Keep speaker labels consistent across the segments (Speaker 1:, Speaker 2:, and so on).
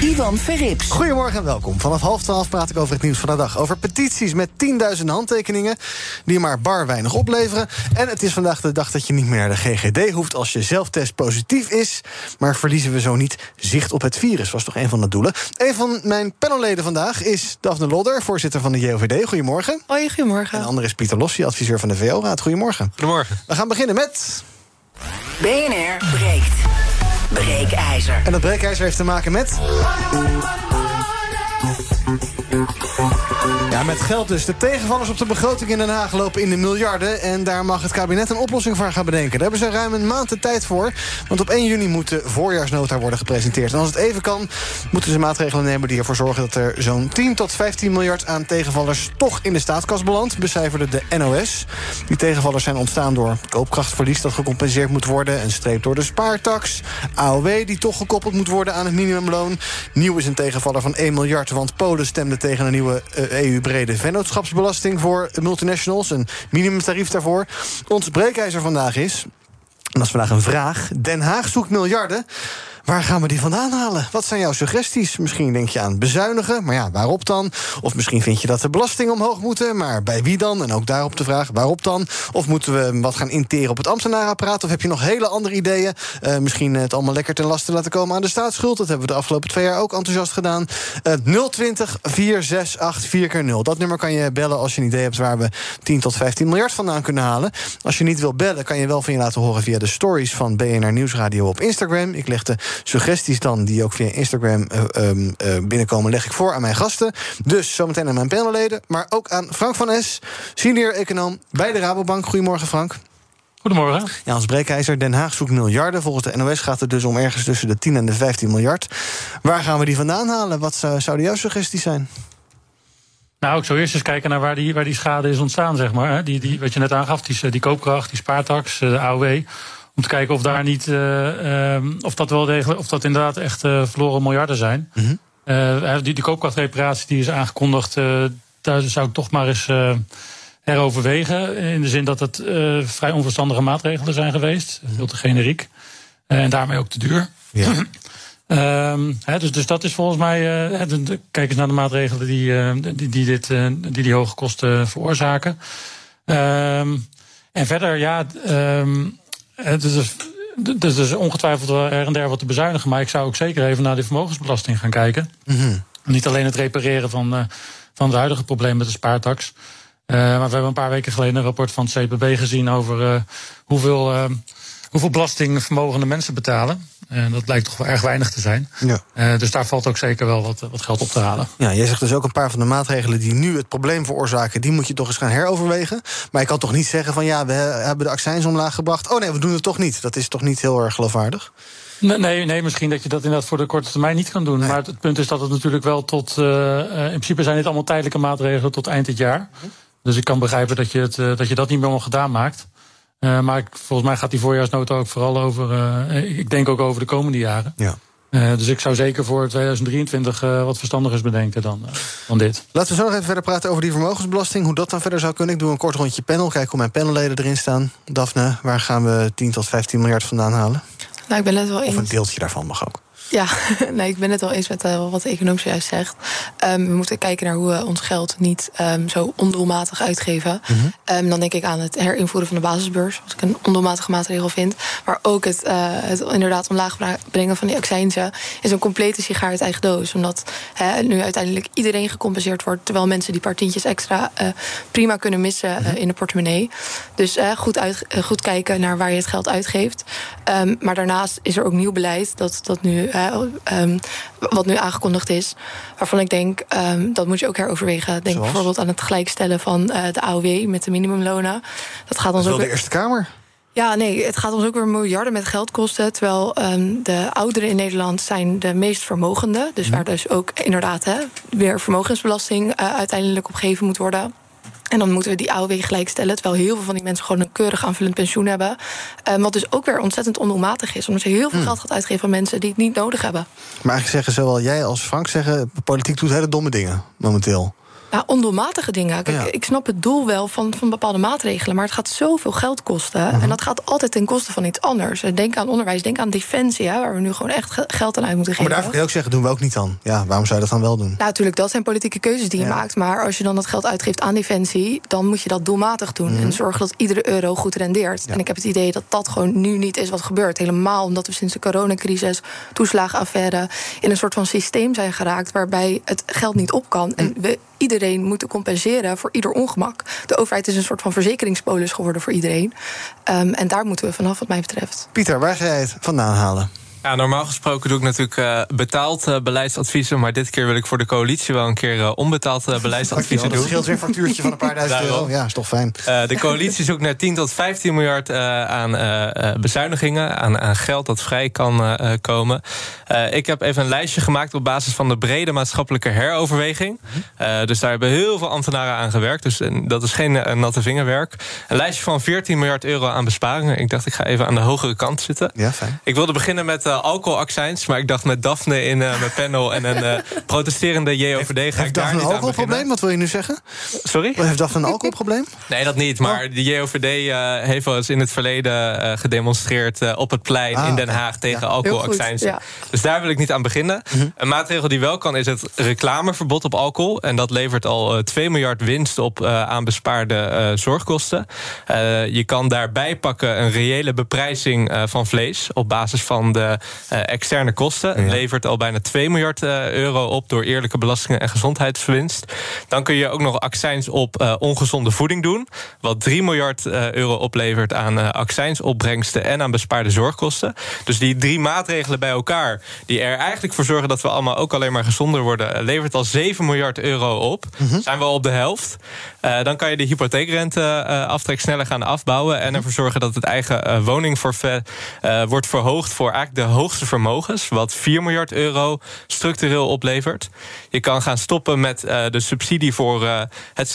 Speaker 1: Ivan Verrips.
Speaker 2: Goedemorgen en welkom. Vanaf half twaalf praat ik over het nieuws van de dag. Over petities met 10.000 handtekeningen die maar bar weinig opleveren. En het is vandaag de dag dat je niet meer naar de GGD hoeft als je zelftest positief is. Maar verliezen we zo niet zicht op het virus, was toch een van de doelen. Een van mijn panelleden vandaag is Daphne Lodder, voorzitter van de JOVD. Goedemorgen.
Speaker 3: Hoi, goedemorgen.
Speaker 2: En de andere is Pieter Lossie, adviseur van de VO-raad. Goedemorgen.
Speaker 4: Goedemorgen.
Speaker 2: We gaan beginnen met...
Speaker 1: BNR breekt. Breekijzer.
Speaker 2: En dat breekijzer heeft te maken met... Ja, met geld dus. De tegenvallers op de begroting in Den Haag lopen in de miljarden... en daar mag het kabinet een oplossing voor gaan bedenken. Daar hebben ze ruim een maand de tijd voor. Want op 1 juni moet de voorjaarsnota worden gepresenteerd. En als het even kan, moeten ze maatregelen nemen... die ervoor zorgen dat er zo'n 10 tot 15 miljard aan tegenvallers... toch in de staatskas belandt, becijferde de NOS. Die tegenvallers zijn ontstaan door koopkrachtverlies... dat gecompenseerd moet worden, een streep door de spaartax... AOW die toch gekoppeld moet worden aan het minimumloon. Nieuw is een tegenvaller van 1 miljard... want Polen stemde tegen een nieuwe EU-brede vennootschapsbelasting voor multinationals. Een minimumtarief daarvoor. Ons breekijzer vandaag is. En dat is vandaag een vraag. Den Haag zoekt miljarden. Waar gaan we die vandaan halen? Wat zijn jouw suggesties? Misschien denk je aan bezuinigen, maar ja, waarop dan? Of misschien vind je dat de belastingen omhoog moeten, maar bij wie dan? En ook daarop de vraag, waarop dan? Of moeten we wat gaan interen op het ambtenarenapparaat? Of heb je nog hele andere ideeën? Uh, misschien het allemaal lekker ten laste laten komen aan de staatsschuld. Dat hebben we de afgelopen twee jaar ook enthousiast gedaan. Uh, 020 468 4 0 Dat nummer kan je bellen als je een idee hebt waar we 10 tot 15 miljard vandaan kunnen halen. Als je niet wil bellen, kan je wel van je laten horen via de stories van BNR Nieuwsradio op Instagram. Ik leg de suggesties dan, die ook via Instagram uh, uh, binnenkomen, leg ik voor aan mijn gasten. Dus zometeen aan mijn panelleden, maar ook aan Frank van S, senior econoom bij de Rabobank. Goedemorgen, Frank.
Speaker 4: Goedemorgen.
Speaker 2: Ja, als breekijzer, Den Haag zoekt miljarden. Volgens de NOS gaat het dus om ergens tussen de 10 en de 15 miljard. Waar gaan we die vandaan halen? Wat zou, zouden jouw suggesties zijn?
Speaker 4: Nou, ik zou eerst eens kijken naar waar die, waar die schade is ontstaan, zeg maar. Die, die, wat je net aangaf, die, die koopkracht, die spaartax, de AOW. Om te kijken of daar niet, uh, uh, of dat wel degelijk, of dat inderdaad echt uh, verloren miljarden zijn. Mm -hmm. die, die koopkrachtreparatie die is aangekondigd, daar zou ik toch maar eens heroverwegen. In de zin dat het vrij onverstandige maatregelen zijn geweest. Veel te generiek. en daarmee ook te duur. Ja. He, dus, dus dat is volgens mij. Kijk eens naar de maatregelen die, die, die, dit, die, die hoge kosten veroorzaken. Um, en verder, ja. Um, het is, dus, dus ongetwijfeld wel er en der wat te bezuinigen. Maar ik zou ook zeker even naar de vermogensbelasting gaan kijken. Mm -hmm. Niet alleen het repareren van, van het huidige probleem met de spaartax. maar we hebben een paar weken geleden een rapport van het CPB gezien over hoeveel hoeveel belastingvermogende mensen betalen. En dat lijkt toch wel erg weinig te zijn. Ja. Uh, dus daar valt ook zeker wel wat, wat geld op te halen.
Speaker 2: Ja, jij zegt dus ook een paar van de maatregelen die nu het probleem veroorzaken, die moet je toch eens gaan heroverwegen. Maar je kan toch niet zeggen van ja, we hebben de accijns omlaag gebracht. Oh nee, we doen het toch niet. Dat is toch niet heel erg geloofwaardig?
Speaker 4: Nee, nee, misschien dat je dat inderdaad voor de korte termijn niet kan doen. Nee. Maar het punt is dat het natuurlijk wel tot. Uh, in principe zijn dit allemaal tijdelijke maatregelen tot eind dit jaar. Dus ik kan begrijpen dat je, het, dat je dat niet meer gedaan maakt. Uh, maar volgens mij gaat die voorjaarsnota ook vooral over. Uh, ik denk ook over de komende jaren. Ja. Uh, dus ik zou zeker voor 2023 wat verstandigers bedenken dan, dan dit.
Speaker 2: Laten we zo nog even verder praten over die vermogensbelasting. Hoe dat dan verder zou kunnen. Ik doe een kort rondje panel. Kijk hoe mijn panelleden erin staan. Daphne, waar gaan we 10 tot 15 miljard vandaan halen?
Speaker 3: Nou, ik ben het wel eens.
Speaker 2: Of een deeltje daarvan mag ook.
Speaker 3: Ja, nee, ik ben het wel eens met uh, wat de econoom zojuist zegt. Um, we moeten kijken naar hoe we ons geld niet um, zo ondoelmatig uitgeven. Mm -hmm. um, dan denk ik aan het herinvoeren van de basisbeurs, wat ik een ondoelmatige maatregel vind. Maar ook het, uh, het inderdaad omlaag brengen van die accijnzen is een complete sigaar uit eigen doos. Omdat he, nu uiteindelijk iedereen gecompenseerd wordt, terwijl mensen die paar tientjes extra uh, prima kunnen missen mm -hmm. in de portemonnee. Dus goed, uit, goed kijken naar waar je het geld uitgeeft. maar daarnaast is er ook nieuw beleid dat, dat nu um, wat nu aangekondigd is. Waarvan ik denk, um, dat moet je ook heroverwegen. Denk
Speaker 2: Zoals?
Speaker 3: bijvoorbeeld aan het gelijkstellen van uh, de AOW met de minimumlonen. Dat gaat ons
Speaker 2: dat
Speaker 3: ook.
Speaker 2: de Eerste Kamer?
Speaker 3: Ja, nee, het gaat ons ook weer miljarden met geld kosten. Terwijl ehm, de ouderen in Nederland zijn de meest vermogende. Dus waar dus ook inderdaad hè, weer vermogensbelasting uh, uiteindelijk op gegeven moet worden. En dan moeten we die AOW gelijkstellen. Terwijl heel veel van die mensen gewoon een keurig aanvullend pensioen hebben. Um, wat dus ook weer ontzettend ondoelmatig is. Omdat je heel veel geld gaat uitgeven aan mensen die het niet nodig hebben.
Speaker 2: Maar eigenlijk zeggen zowel jij als Frank zeggen... politiek doet hele domme dingen momenteel.
Speaker 3: Ja, ondoelmatige dingen. Kijk,
Speaker 2: Ja.
Speaker 3: Ik snap het doel wel van, van bepaalde maatregelen, maar het gaat zoveel geld kosten.
Speaker 2: Mhm.
Speaker 3: En dat gaat altijd ten koste van iets anders. Denk aan onderwijs, denk aan defensie, hè, waar we nu gewoon echt ge- geld aan uit moeten
Speaker 2: Maar
Speaker 3: geven.
Speaker 2: daarvoor kun je ook zeggen, doen we ook niet dan. Ja, waarom zou je dat dan wel doen?
Speaker 3: Nou, natuurlijk, dat zijn politieke keuzes die je
Speaker 2: Ja.
Speaker 3: maakt. Maar als je dan dat geld uitgeeft aan defensie, dan moet je dat doelmatig doen.
Speaker 2: Mhm.
Speaker 3: En zorgen dat iedere euro goed rendeert. En ik heb het idee dat dat gewoon nu niet is wat gebeurt. Helemaal omdat we sinds de coronacrisis, toeslagenaffaire, in een soort van systeem zijn geraakt waarbij het geld niet op kan. En
Speaker 2: Mhm.
Speaker 3: we iedereen moeten compenseren voor ieder ongemak. De overheid is een soort van verzekeringspolis geworden voor iedereen. Ehm, en daar moeten we vanaf, wat mij betreft.
Speaker 2: Pieter, waar ga jij het vandaan halen?
Speaker 5: Ja, normaal gesproken doe ik natuurlijk eh, betaald eh, beleidsadviezen. Maar dit keer wil ik voor de coalitie wel een keer eh, onbetaald beleidsadviezen
Speaker 2: Dat
Speaker 5: doen.
Speaker 2: scheelt weer een factuurtje van een paar duizend
Speaker 5: Daarom.
Speaker 2: euro. Ja, is toch fijn.
Speaker 5: De coalitie zoekt naar 10 tot 15 miljard aan bezuinigingen, aan, aan geld dat vrij kan komen. Ik heb even een lijstje gemaakt op basis van de brede maatschappelijke heroverweging. Eh, dus daar hebben heel veel ambtenaren aan gewerkt. Dus dat is geen natte vingerwerk. Een lijstje van 14 miljard euro aan besparingen. Ik dacht, ik ga even aan de hogere kant zitten.
Speaker 2: Ja, fijn.
Speaker 5: Ik wilde beginnen met alcoholaccijns, maar ik dacht met Daphne in eh, mijn panel en een eh, protesterende JOVD ga ik
Speaker 2: Heeft
Speaker 5: daar
Speaker 2: een alcoholprobleem? Wat wil je nu zeggen?
Speaker 5: Sorry?
Speaker 2: Heeft Daphne een alcoholprobleem?
Speaker 5: Nee, dat niet. Maar de JOVD eh, heeft wel eens in het verleden eh, gedemonstreerd eh, op het plein
Speaker 2: Ah,
Speaker 5: in Den. Haag tegen
Speaker 2: Ja.
Speaker 5: alcoholaccijns. Dus daar wil ik niet aan beginnen.
Speaker 2: Mhm.
Speaker 5: Een maatregel die wel kan is het reclameverbod op alcohol. En dat levert al eh, 2 miljard winst op eh, aan bespaarde eh, zorgkosten. Eh, je kan daarbij pakken een reële beprijzing eh, van vlees op basis van de eh, externe kosten.
Speaker 2: Ja.
Speaker 5: Levert al bijna 2 miljard eh, euro op door eerlijke belastingen en gezondheidsverwinst. Dan kun je ook nog accijns op eh, ongezonde voeding doen. Wat 3 miljard eh, euro oplevert aan eh, accijnsopbrengsten en aan bespaarde zorgkosten. Dus die drie maatregelen bij elkaar, die er eigenlijk voor zorgen dat we allemaal ook alleen maar gezonder worden, eh, levert al 7 miljard euro op. Zijn we al op de helft. Eh, dan kan je de hypotheekrente eh, aftrek sneller gaan afbouwen. En ervoor zorgen dat het eigen eh, woningforfait eh, wordt verhoogd voor eigenlijk de hoogste vermogens. Wat 4 miljard euro structureel oplevert. Je kan gaan stoppen met eh, de subsidie voor eh, het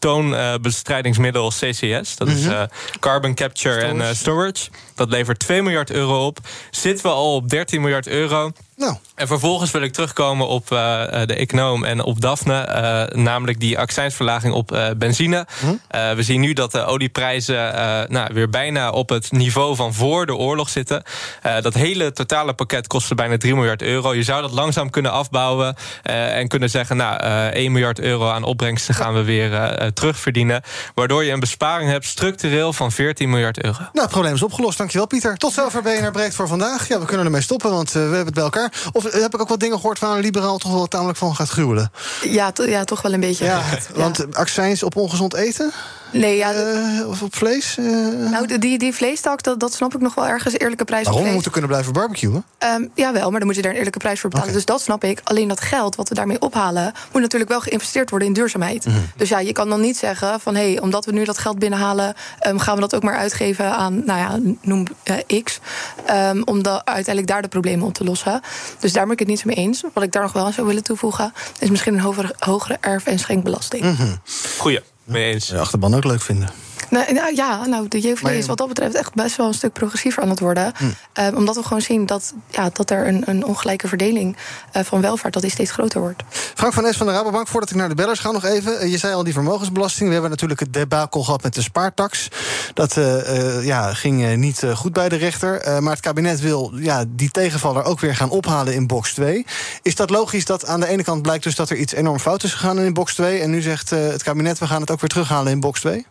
Speaker 5: symptoombestrijdingsmiddel CCS. Dat is eh, Carbon Capture en eh, Storage. Dat levert 2 miljard euro op. Zitten we al op 13 miljard euro.
Speaker 2: Nou,
Speaker 5: En vervolgens wil ik terugkomen op eh, eh, de econoom en op Daphne. eh, namelijk die accijnsverlaging op eh, benzine. Eh, we zien nu dat de olieprijzen eh, nou, weer bijna op het niveau van voor de oorlog zitten. Eh, dat hele totale pakket kostte bijna 3 miljard euro. Je zou dat langzaam kunnen afbouwen. eh, en kunnen zeggen, nou, eh 1 miljard euro aan opbrengsten gaan we weer eh, eh, terugverdienen. Waardoor je een besparing hebt structureel van 14 miljard euro.
Speaker 2: nou, het probleem is opgelost. Dankjewel, Pieter. Tot zover BNR Breekt voor vandaag. Ja, we kunnen ermee stoppen, want eh, we hebben het bij elkaar. Of eh, heb ik ook wat dingen gehoord waar een liberaal toch wel tamelijk van gaat gruwelen?
Speaker 3: Ja, to- ja toch wel een beetje.
Speaker 2: Ja,
Speaker 3: Ja.
Speaker 2: want accijns op ongezond eten?
Speaker 3: Nee, ja,
Speaker 2: eh, of op vlees? eh,
Speaker 3: nou, die, die vleestak, dat, dat snap ik nog wel ergens. Eerlijke prijs
Speaker 2: waarom? We moeten kunnen blijven barbecuen.
Speaker 3: Ehm, jawel, maar dan moet je daar een eerlijke prijs voor betalen. Dus dat snap ik. Alleen dat geld wat we daarmee ophalen... moet natuurlijk wel geïnvesteerd worden in duurzaamheid.
Speaker 2: Mhm.
Speaker 3: Dus ja, je kan dan niet zeggen van... hé, hey, omdat we nu dat geld binnenhalen... ehm, gaan we dat ook maar uitgeven aan, nou ja, noem eh, X... ehm, om da- uiteindelijk daar de problemen op te lossen. Dus daar ben ik het niet zo mee eens. Wat ik daar nog wel aan zou willen toevoegen... is misschien een hogere, hogere erf- en schenkbelasting.
Speaker 2: Mhm.
Speaker 5: Goeie, mee eens.
Speaker 2: De achterban ook leuk vinden.
Speaker 3: Nou, nou ja, nou, de JVD is wat dat betreft echt best wel een stuk progressiever aan het worden.
Speaker 2: Hm.
Speaker 3: Eh, omdat we gewoon zien dat, ja, dat er een, een ongelijke verdeling eh, van welvaart dat die steeds groter wordt.
Speaker 2: Frank van Es van de Rabobank, voordat ik naar de bellers ga nog even. Eh, Je zei al die vermogensbelasting. We hebben natuurlijk het debakel gehad met de spaartax. Dat eh, ja, ging niet goed bij de rechter. Maar het kabinet wil ja, die tegenvaller ook weer gaan ophalen in box 2. Is dat logisch dat aan de ene kant blijkt dus dat er iets enorm fout is gegaan in box 2... en nu zegt het kabinet we gaan het ook weer terughalen in box 2?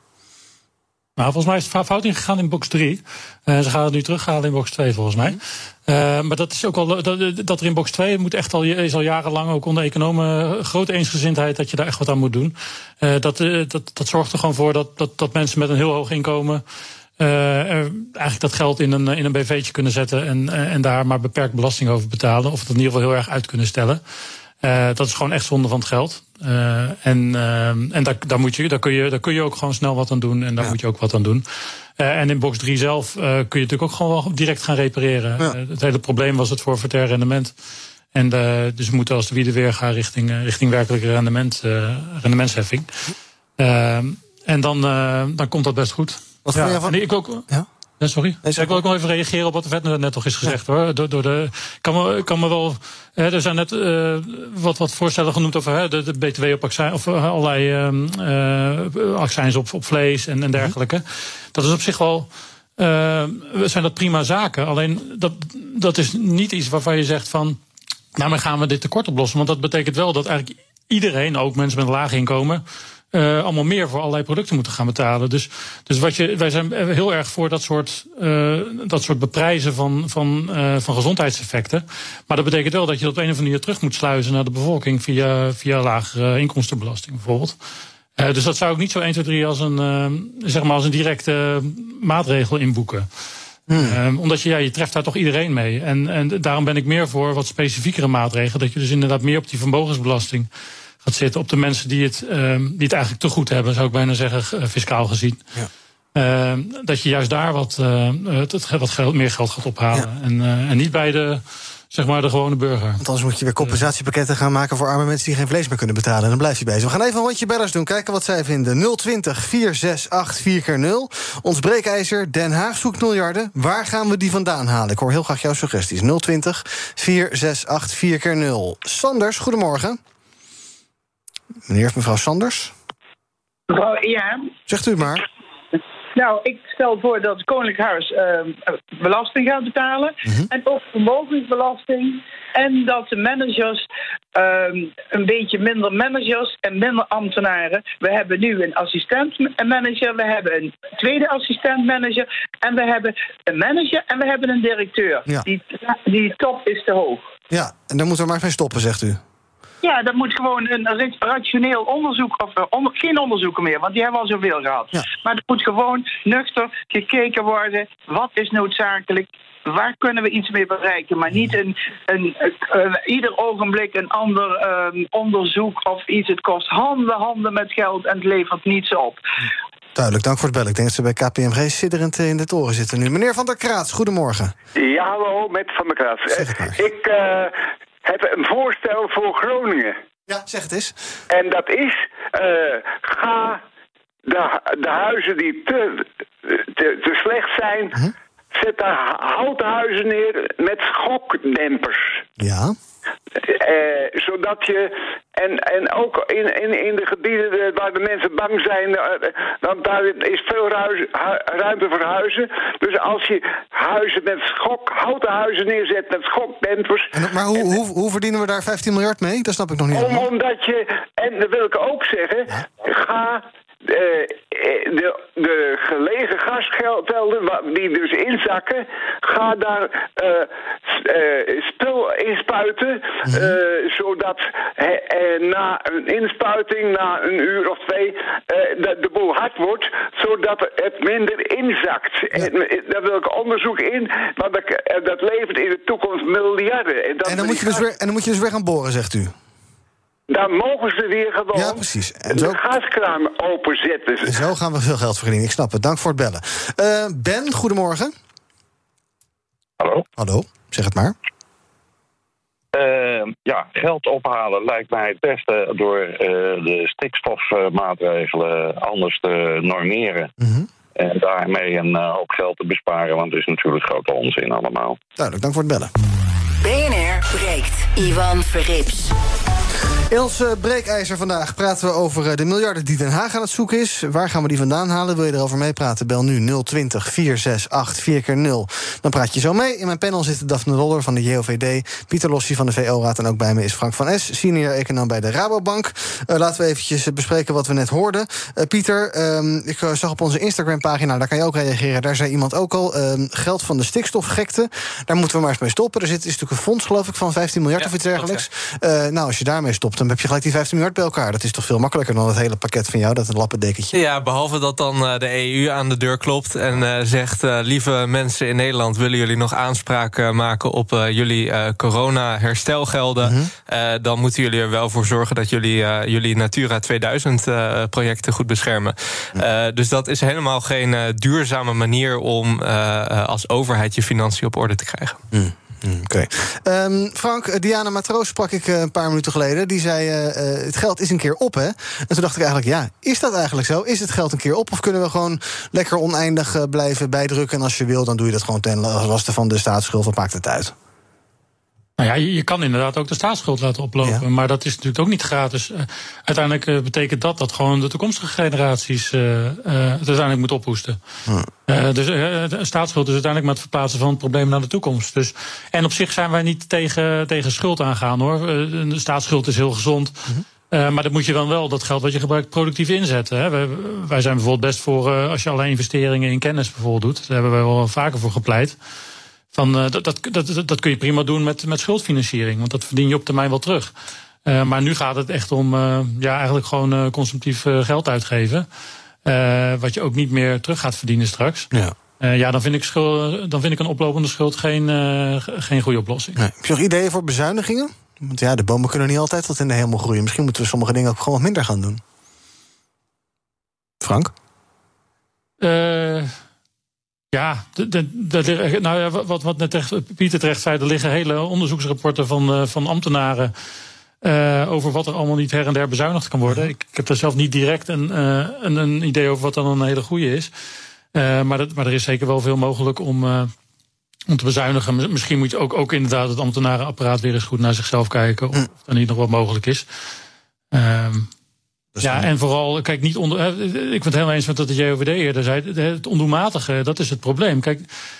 Speaker 4: Nou, volgens mij is het fout ingegaan in box 3. Uh, ze gaan het nu terughalen in box 2, volgens mij. Uh, maar dat is ook al dat, dat er in box 2 moet echt al, is al jarenlang ook onder economen grote eensgezindheid dat je daar echt wat aan moet doen. Uh, dat, dat, dat zorgt er gewoon voor dat, dat, dat mensen met een heel hoog inkomen. Eigenlijk dat geld in een, in een BV'tje kunnen zetten en, en daar maar beperkt belasting over betalen. Of het in ieder geval heel erg uit kunnen stellen. Uh, dat is gewoon echt zonde van het geld. Uh, en uh, en daar, daar, moet je, daar, kun je, daar kun je ook gewoon snel wat aan doen. En daar ja. moet je ook wat aan doen. en in box 3 zelf kun je natuurlijk ook gewoon wel direct gaan repareren. Ja. het hele probleem was het voor verter rendement. En dus we moeten als de wieden weer gaan richting, richting werkelijke rendement, rendementsheffing. en dan, dan komt dat best goed.
Speaker 2: Wat ja. je van...
Speaker 4: Ik ook. Ja? Ja, sorry. Nee, ik wil ook nog even reageren op wat er net nog is gezegd ja. hoor. Door, door de, kan, me, kan me wel. Hè, er zijn net uh, wat, wat voorstellen genoemd over hè, de, de BTW op accijns, of uh, allerlei uh, accijns op, op vlees en, en dergelijke. Mm -hmm. Dat is op zich wel. zijn dat prima zaken. Alleen dat, dat is niet iets waarvan je zegt van. Nou, maar gaan we dit tekort oplossen? Want dat betekent wel dat eigenlijk iedereen, ook mensen met een laag inkomen uh, allemaal meer voor allerlei producten moeten gaan betalen. Dus, dus wat je, wij zijn heel erg voor dat soort, uh, dat soort beprijzen van, van, uh, van gezondheidseffecten. Maar dat betekent wel dat je dat op een of andere manier terug moet sluizen naar de bevolking via, via lagere inkomstenbelasting bijvoorbeeld. Dus dat zou ik niet zo 1, 2, 3 als een, zeg maar als een directe maatregel inboeken. Hmm. omdat je, ja, je treft daar toch iedereen mee. En, en daarom ben ik meer voor wat specifiekere maatregelen. Dat je dus inderdaad meer op die vermogensbelasting gaat zitten op de mensen die het, uh, die het eigenlijk te goed hebben, zou ik bijna zeggen, eh, fiscaal gezien. Ja. Uh, dat je juist daar wat, uh, het, wat geld, meer geld gaat ophalen. Ja. En, en niet bij de, zeg maar, de gewone burger.
Speaker 2: Want anders moet je weer compensatiepakketten gaan maken voor arme mensen die geen vlees meer kunnen betalen. En dan blijf je bezig. We gaan even een rondje bellers doen, kijken wat zij vinden. 020 468 4 0 Ons breekijzer Den Haag zoekt miljarden. Waar gaan we die vandaan halen? Ik hoor heel graag jouw suggesties. 020 468 4 0 Sanders, goedemorgen. Meneer of mevrouw Sanders?
Speaker 6: Mevrouw, ja.
Speaker 2: Zegt u maar.
Speaker 6: Nou, ik stel voor dat het Koninklijk Huis uh, belasting gaat betalen. Mm -hmm. En ook vermogensbelasting. En dat de managers uh, een beetje minder managers en minder ambtenaren. We hebben nu een assistent-manager, we hebben een tweede assistent-manager. En we hebben een manager en we hebben een directeur. Ja. Die, die top is te hoog.
Speaker 2: Ja, en daar moeten we maar mee stoppen, zegt u.
Speaker 6: Ja, dat moet gewoon een rationeel onderzoek, of onder, geen onderzoeken meer, want die hebben al zoveel gehad. Ja. Maar er moet gewoon nuchter gekeken worden, wat is noodzakelijk, waar kunnen we iets mee bereiken, maar niet een, een, een ieder ogenblik een ander um, onderzoek of iets. Het kost handen, handen met geld en het levert niets op.
Speaker 2: Duidelijk, dank voor het bellen. Ik denk dat ze bij KPMG sidderend in de toren zitten nu. Meneer Van der Kraats, goedemorgen.
Speaker 7: Ja, hallo, met Van der Kraats. Ik uh, heb een voorstel voor Groningen.
Speaker 2: Ja, zeg het eens.
Speaker 7: En dat is, uh, ga de, de huizen die te, te, te slecht zijn... Hm? Zet daar houten huizen neer met schokdempers.
Speaker 2: Ja.
Speaker 7: Uh, zodat je. En, en ook in, in, in de gebieden waar de mensen bang zijn, uh, want daar is veel ruis, hu, ruimte voor huizen. Dus als je huizen met schok, houten huizen neerzet met schokdempers.
Speaker 2: En, maar hoe, hoe, hoe verdienen we daar 15 miljard mee? Dat snap ik nog niet.
Speaker 7: Om, omdat je, en dat wil ik ook zeggen, ja? ga de, de, de gelegen gasgelden, die dus inzakken, ga daar uh, uh, spul inspuiten, uh, zodat na een inspuiting, na een uur of twee, de, de boel hard wordt, zodat het minder inzakt. Ja. Daar wil ik onderzoek in, want dat, dat levert in de toekomst miljarden.
Speaker 2: En, en, dan, moet je dus weer, en dan moet je dus weer gaan boren, zegt u?
Speaker 7: Dan mogen ze weer gewoon
Speaker 2: ja, precies. En zo...
Speaker 7: de gaskraan openzetten.
Speaker 2: En zo gaan we veel geld verdienen, ik snap het. Dank voor het bellen. Uh, ben, goedemorgen.
Speaker 8: Hallo.
Speaker 2: Hallo, zeg het maar.
Speaker 8: Uh, ja, geld ophalen lijkt mij het beste door uh, de stikstofmaatregelen anders te normeren. Mm -hmm. En daarmee een hoop geld te besparen, want het is natuurlijk grote onzin allemaal.
Speaker 2: Duidelijk, dank voor het bellen.
Speaker 1: BNR breekt. Ivan Verrips.
Speaker 2: In ons breekijzer vandaag praten we over de miljarden die Den Haag aan het zoeken is. Waar gaan we die vandaan halen? Wil je erover meepraten? Bel nu 020 468 4 keer 0 Dan praat je zo mee. In mijn panel zitten Daphne Roller van de JOVD... Pieter Lossi van de VO-raad en ook bij me is Frank van S... senior econoom bij de Rabobank. Uh, laten we eventjes bespreken wat we net hoorden. Uh, Pieter, um, ik zag op onze Instagram-pagina, daar kan je ook reageren... daar zei iemand ook al, um, geld van de stikstofgekte... daar moeten we maar eens mee stoppen. Er zit, is natuurlijk een fonds, geloof ik, van 15 miljard ja, of iets dergelijks. Uh, nou, als je daarmee stopt dan heb je gelijk die 15 miljard bij elkaar. Dat is toch veel makkelijker dan het hele pakket van jou, dat lappendekentje.
Speaker 5: Ja, behalve dat dan uh, de EU aan de deur klopt en uh, zegt... Uh, lieve mensen in Nederland, willen jullie nog aanspraak maken... op jullie corona-herstelgelden? Mm -hmm. dan moeten jullie er wel voor zorgen dat jullie jullie Natura 2000-projecten goed beschermen. Mm. dus dat is helemaal geen duurzame manier om als overheid je financiën op orde te krijgen.
Speaker 2: Mm. Oké. Okay. Um, Frank, Diana Matroos sprak ik een paar minuten geleden. Die zei: uh, het geld is een keer op, hè? En toen dacht ik eigenlijk: ja, is dat eigenlijk zo? Is het geld een keer op? Of kunnen we gewoon lekker oneindig blijven bijdrukken? En als je wil, dan doe je dat gewoon ten laste van de staatsschuld. Wat maakt het uit?
Speaker 4: Nou ja, je kan inderdaad ook de staatsschuld laten oplopen. Ja. Maar dat is natuurlijk ook niet gratis. Uh, uiteindelijk uh, betekent dat dat gewoon de toekomstige generaties uh, het uiteindelijk moet ophoesten. Ja. dus de staatsschuld is uiteindelijk maar het verplaatsen van het probleem naar de toekomst. Dus, en op zich zijn wij niet tegen, tegen schuld aangaan hoor. de staatsschuld is heel gezond. -hmm. maar dat moet je dan wel, dat geld wat je gebruikt, productief inzetten. Hè. Wij, wij zijn bijvoorbeeld best voor, als je allerlei investeringen in kennis bijvoorbeeld doet. Daar hebben wij wel vaker voor gepleit. Van, uh, dat, dat, dat, dat kun je prima doen met, met schuldfinanciering, want dat verdien je op termijn wel terug. Uh, maar nu gaat het echt om uh, ja, eigenlijk gewoon consumptief geld uitgeven. wat je ook niet meer terug gaat verdienen straks. Ja. ja, dan vind, ik schuld, dan vind ik een oplopende schuld geen, geen goede oplossing.
Speaker 2: Nee. Heb je nog ideeën voor bezuinigingen? Want ja, de bomen kunnen niet altijd tot in de hemel groeien. Misschien moeten we sommige dingen ook gewoon wat minder gaan doen. Frank?
Speaker 4: Ja, de, de, de, nou ja, wat, wat net echt, Pieter terecht zei, er liggen hele onderzoeksrapporten van, uh, van ambtenaren. Uh, over wat er allemaal niet her en der bezuinigd kan worden. Ik, ik heb daar zelf niet direct een, uh, een, een, idee over wat dan een hele goede is. maar, dat, maar er is zeker wel veel mogelijk om, om te bezuinigen. Misschien moet je ook, ook inderdaad het ambtenarenapparaat weer eens goed naar zichzelf kijken. Of, of er niet nog wat mogelijk is. Ehm, ja, en vooral, kijk, niet onder. Ik ben het helemaal eens met wat de JOVD eerder zei. Het ondoelmatige, dat is het probleem. Kijk,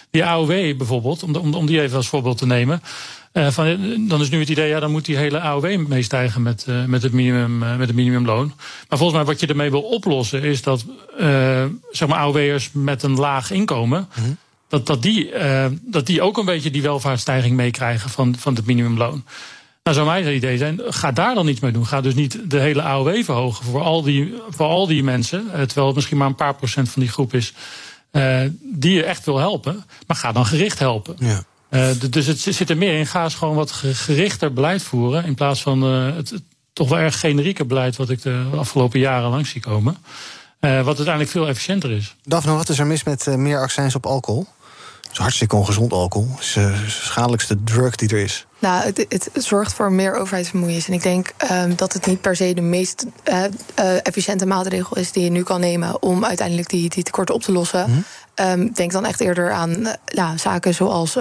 Speaker 4: die AOW bijvoorbeeld, om, om, om die even als voorbeeld te nemen. Uh, van, dan is nu het idee, ja, dan moet die hele AOW meestijgen met, uh, met, het minimum, uh, met het minimumloon. Maar volgens mij wat je ermee wil oplossen, is dat zeg maar AOW'ers met een laag inkomen. -hmm. Dat, dat, die, dat die ook een beetje die welvaartsstijging meekrijgen van, van het minimumloon. Nou, zou mijn idee zijn, ga daar dan iets mee doen. Ga dus niet de hele AOW verhogen voor al die, voor al die mensen. Eh, terwijl het misschien maar een paar procent van die groep is uh, die je echt wil helpen. Maar ga dan gericht helpen. Ja. Uh, dus het zit er meer in. Ga eens gewoon wat gerichter beleid voeren. In plaats van uh, het, het, toch wel erg generieke beleid wat ik de afgelopen jaren langs zie komen. wat uiteindelijk veel efficiënter is.
Speaker 2: Daphne, wat is er mis met meer accijns op alcohol? Is hartstikke ongezond alcohol. Het is de schadelijkste drug die er is.
Speaker 3: Nou, het, het, zorgt voor meer overheidsvermoeienis. En ik denk um, dat het niet per se de meest uh, uh, efficiënte maatregel is die je nu kan nemen om uiteindelijk die, die tekorten op te lossen. Mm -hmm. um, denk dan echt eerder aan uh, ja, zaken zoals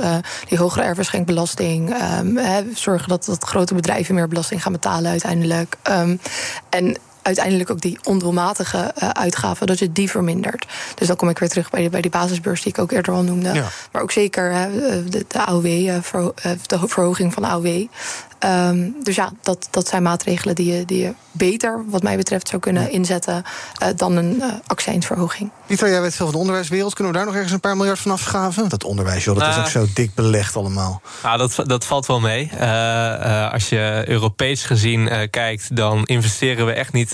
Speaker 3: die hogere erfverschenkbelasting. Um, zorgen dat, dat grote bedrijven meer belasting gaan betalen uiteindelijk. en uiteindelijk ook die ondoelmatige uh, uitgaven, dat je die vermindert. Dus dan kom ik weer terug bij die, bij die basisbeurs die ik ook eerder al noemde. Ja. Maar ook zeker uh, de, de AOW, verho de verhoging van de AOW. Um, dus ja, dat, dat zijn maatregelen die je, die je beter, wat mij betreft, zou kunnen inzetten uh, dan een uh, accijnsverhoging.
Speaker 2: Pieter, jij weet veel van de onderwijswereld. Kunnen we daar nog ergens een paar miljard van afschaven? Dat onderwijs, joh, dat uh, is ook zo dik belegd allemaal.
Speaker 5: Nou, dat, dat valt wel mee. Uh, als je Europees gezien kijkt, dan investeren we echt niet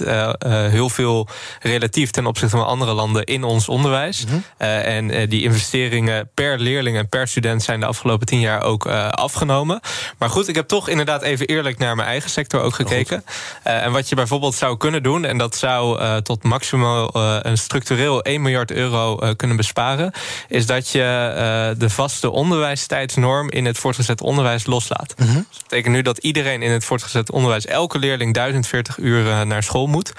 Speaker 5: heel veel relatief ten opzichte van andere landen in ons onderwijs. -hmm. en die investeringen per leerling en per student zijn de afgelopen tien jaar ook afgenomen. Maar goed, ik heb toch inderdaad even eerlijk naar mijn eigen sector ook gekeken. en wat je bijvoorbeeld zou kunnen doen, en dat zou tot maximaal een structureel 1 miljard euro kunnen besparen, is dat je de vaste onderwijstijdsnorm in het voortgezet onderwijs loslaat. -hmm. dus dat betekent nu dat iedereen in het voortgezet onderwijs, elke leerling 1040 uur naar school moet.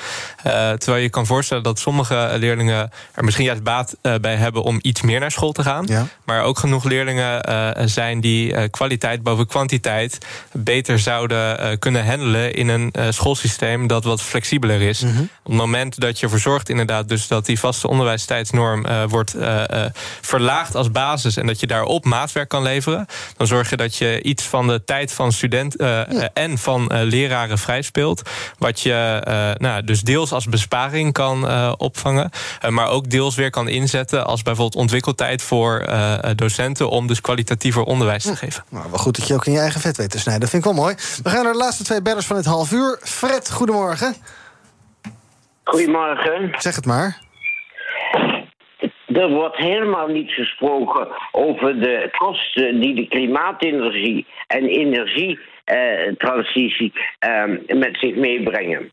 Speaker 5: terwijl je kan voorstellen dat sommige leerlingen er misschien juist baat bij hebben om iets meer naar school te gaan. Ja. Maar ook genoeg leerlingen zijn die kwaliteit boven kwantiteit beter zouden kunnen handelen in een schoolsysteem dat wat flexibeler is. Mm -hmm. Op het moment dat je ervoor zorgt inderdaad dus dat die vaste onderwijs universiteitsnorm uh, wordt verlaagd als basis en dat je daarop maatwerk kan leveren, dan zorg je dat je iets van de tijd van studenten ja. en van leraren vrijspeelt. Wat je nou, dus deels als besparing kan opvangen, maar ook deels weer kan inzetten als bijvoorbeeld ontwikkeltijd voor docenten om dus kwalitatiever onderwijs te geven.
Speaker 2: Nou, wel goed dat je ook in je eigen vet weet te snijden. Dat vind ik wel Heel mooi. We gaan naar de laatste twee bellers van dit half uur. Fred, goedemorgen.
Speaker 9: Goedemorgen.
Speaker 2: Zeg het maar.
Speaker 9: Er wordt helemaal niet gesproken over de kosten die de klimaatenergie en energietransitie eh, met zich meebrengen.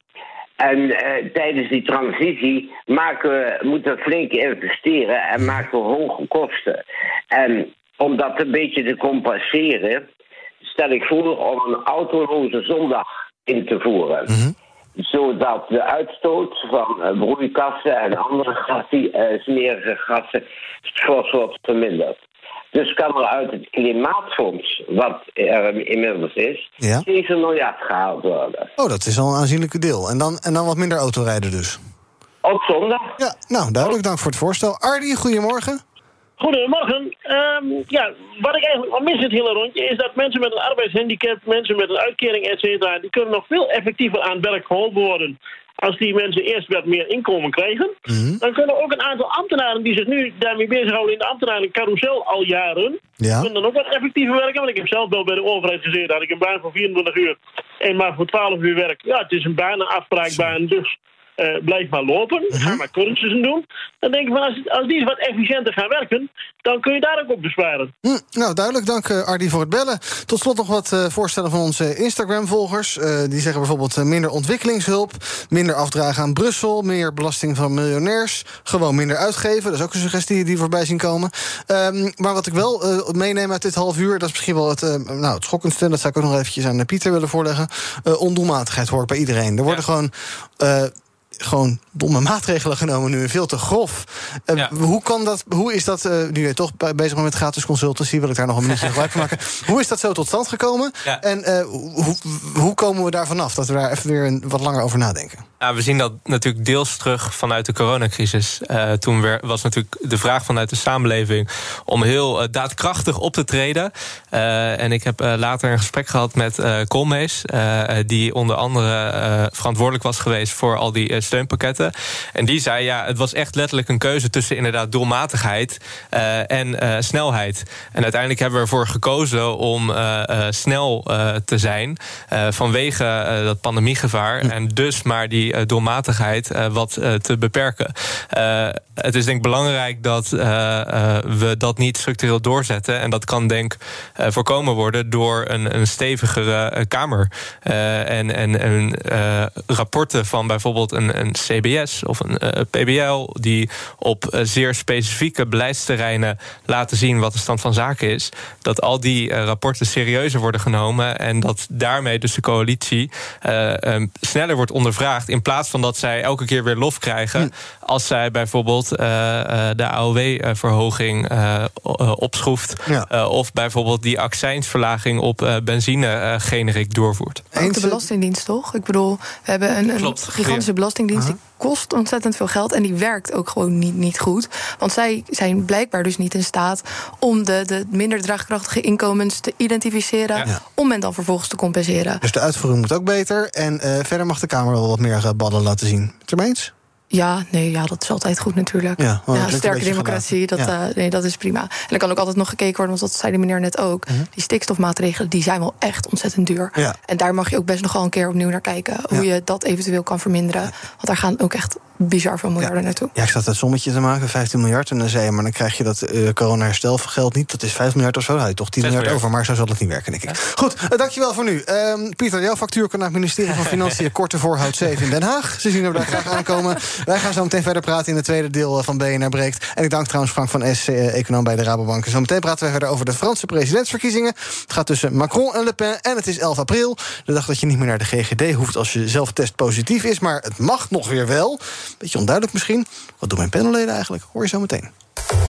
Speaker 9: En eh, tijdens die transitie maken we, moeten we flink investeren en maken we hoge kosten. En om dat een beetje te compenseren, stel ik voor om een autoloze zondag in te voeren. Zodat de uitstoot van uh, broeikassen en andere gassen, uh, smerige gassen fors wordt verminderd. Dus kan er uit het klimaatfonds, wat er inmiddels is,
Speaker 2: Ja.
Speaker 9: 7 miljard gehaald worden.
Speaker 2: Oh, dat is al een aanzienlijke deel. En dan, en dan wat minder autorijden dus.
Speaker 9: Op zondag?
Speaker 2: Ja, nou, duidelijk. Dank voor het voorstel. Ardi, goedemorgen.
Speaker 10: Goedemorgen. Ehm, ja, wat ik eigenlijk al mis in het hele rondje is dat mensen met een arbeidshandicap, mensen met een uitkering, et cetera, die kunnen nog veel effectiever aan het werk geholpen worden. Als die mensen eerst wat meer inkomen krijgen, dan kunnen ook een aantal ambtenaren die zich nu daarmee bezighouden in de ambtenarencarousel al jaren,
Speaker 2: Ja.
Speaker 10: kunnen dan ook wat effectiever werken. Want ik heb zelf wel bij de overheid gezeten, had ik een baan voor 24 uur en maar voor 12 uur werk. Ja, het is een baan, een afspraakbaan, dus eh, blijf maar lopen, ga maar cursussen doen. Dan denk ik van, als, als die wat efficiënter gaan werken, dan kun je daar ook op besparen.
Speaker 2: Hm, nou, duidelijk. Dank eh, Ardi voor het bellen. Tot slot nog wat eh, voorstellen van onze Instagram-volgers. Die zeggen bijvoorbeeld minder ontwikkelingshulp... minder afdragen aan Brussel... meer belasting van miljonairs... gewoon minder uitgeven. Dat is ook een suggestie die voorbij zien komen. Ehm, maar wat ik wel meeneem uit dit half uur... dat is misschien wel het, nou, het schokkendste... dat zou ik ook nog eventjes aan Pieter willen voorleggen. Ondoelmatigheid hoort bij iedereen. Er worden gewoon... gewoon domme maatregelen genomen nu, veel te grof. Eh, hoe, kan dat, hoe is dat, eh, nu je toch be- bezig bent met gratis consultancy... wil ik daar nog een minuutje gebruik van maken. Hoe is dat zo tot stand gekomen?
Speaker 5: Ja.
Speaker 2: En eh, hoe, hoe komen we daar vanaf? Dat we daar even weer een, wat langer over nadenken.
Speaker 5: Ja, we zien dat natuurlijk deels terug vanuit de coronacrisis. Toen was natuurlijk de vraag vanuit de samenleving om heel daadkrachtig op te treden. En ik heb later een gesprek gehad met eh, die onder andere verantwoordelijk was geweest voor al die steunpakketten. En die zei: ja, het was echt letterlijk een keuze tussen inderdaad doelmatigheid eh, en eh, snelheid. En uiteindelijk hebben we ervoor gekozen om eh, snel te zijn vanwege dat pandemiegevaar. En dus maar die doelmatigheid wat te beperken. Het is denk ik belangrijk dat we dat niet structureel doorzetten. En dat kan denk ik voorkomen worden door een, een stevigere Kamer. En en, en rapporten van bijvoorbeeld een, een CBS of een eh, PBL... die op eh, zeer specifieke beleidsterreinen laten zien wat de stand van zaken is... dat al die eh, rapporten serieuzer worden genomen... en dat daarmee dus de coalitie eh, eh, sneller wordt ondervraagd... in plaats van dat zij elke keer weer lof krijgen... als zij bijvoorbeeld eh, eh, de AOW-verhoging eh, opschroeft...
Speaker 2: Ja.
Speaker 5: eh, of bijvoorbeeld die accijnsverlaging op eh, benzine eh, generiek doorvoert.
Speaker 3: Ook de Belastingdienst, toch? Ik bedoel, we hebben een, een
Speaker 5: Klopt.
Speaker 3: gigantische
Speaker 5: Ja.
Speaker 3: belastingdienst... die kost ontzettend veel geld en die werkt ook gewoon niet, niet goed. Want zij zijn blijkbaar dus niet in staat... om de, de minder draagkrachtige inkomens te identificeren...
Speaker 2: Ja.
Speaker 3: om men dan vervolgens te compenseren.
Speaker 2: Dus de uitvoering moet ook beter. En eh, verder mag de Kamer wel wat meer eh, ballen laten zien. Het?
Speaker 3: Ja, nee, ja, dat is altijd goed natuurlijk.
Speaker 2: Ja,
Speaker 3: sterke democratie, dat, eh, nee, dat is prima. En er kan ook altijd nog gekeken worden, want dat zei de meneer net ook. Die stikstofmaatregelen, die zijn wel echt ontzettend duur.
Speaker 2: Ja.
Speaker 3: En daar mag je ook best nog wel een keer opnieuw naar kijken. Hoe je dat eventueel kan verminderen. Want daar gaan ook echt bizar veel miljarden naartoe.
Speaker 2: Ja, ik zat dat sommetje te maken, 15 miljard. En dan zei je, maar dan krijg je dat eh corona-herstelgeld niet. Dat is 5 miljard of zo. Dan had je toch 10
Speaker 5: Zes
Speaker 2: miljard,
Speaker 5: miljard.
Speaker 2: over. Maar zo zal het niet werken, denk ik. Goed, eh, dankjewel voor nu. Ehm, Pieter, jouw factuur kan naar het ministerie van Financiën... Korte Voorhout 7 in Den Haag. Ze zien er daar graag aankomen. Wij gaan zo meteen verder praten in het tweede deel eh, van BNR Breekt. En ik dank trouwens Frank van S, eh, econoom bij de Rabobank. En Zo meteen praten we verder over de Franse presidentsverkiezingen. Het gaat tussen Macron en Le Pen. En het is 11 april. De dag dat je niet meer naar de GGD hoeft als je zelftest positief is. Maar het mag nog weer wel. Beetje onduidelijk misschien. Wat doen mijn panelleden eigenlijk? Hoor je zo meteen.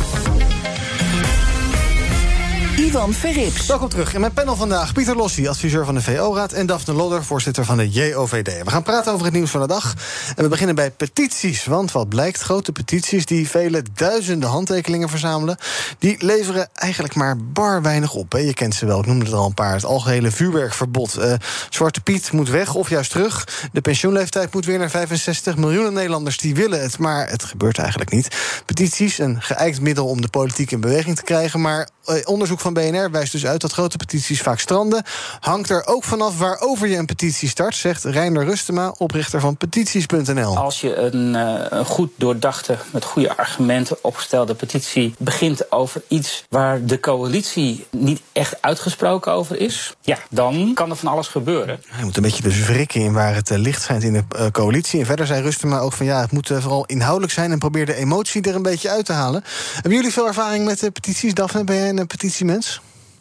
Speaker 1: Ivan Verrips.
Speaker 2: Welkom terug. In mijn panel vandaag Pieter Lossi, adviseur van de VO-raad... en Daphne Lodder, voorzitter van de JOVD. We gaan praten over het nieuws van de dag. En we beginnen bij petities. Want wat blijkt, grote petities die vele duizenden handtekeningen verzamelen... die leveren eigenlijk maar bar weinig op. Hè. Je kent ze wel, ik noemde er al een paar. Het algehele vuurwerkverbod. Uh, Zwarte Piet moet weg of juist terug. De pensioenleeftijd moet weer naar 65. Miljoenen Nederlanders die willen het, maar het gebeurt eigenlijk niet. Petities, een geëikt middel om de politiek in beweging te krijgen... maar eh, onderzoek van BNR wijst dus uit dat grote petities vaak stranden. Hangt er ook vanaf waarover je een petitie start, zegt Reiner Rustema, oprichter van petities.nl.
Speaker 11: Als je een, uh, een goed doordachte, met goede argumenten opgestelde petitie begint over iets waar de coalitie niet echt uitgesproken over is, ja, dan kan er van alles gebeuren.
Speaker 2: Je moet een beetje dus wrikken in waar het uh, licht schijnt in de uh, coalitie. En verder zei Rustema ook van ja, het moet vooral inhoudelijk zijn en probeer de emotie er een beetje uit te halen. Hebben jullie veel ervaring met de petities, Daphne? Ben jij een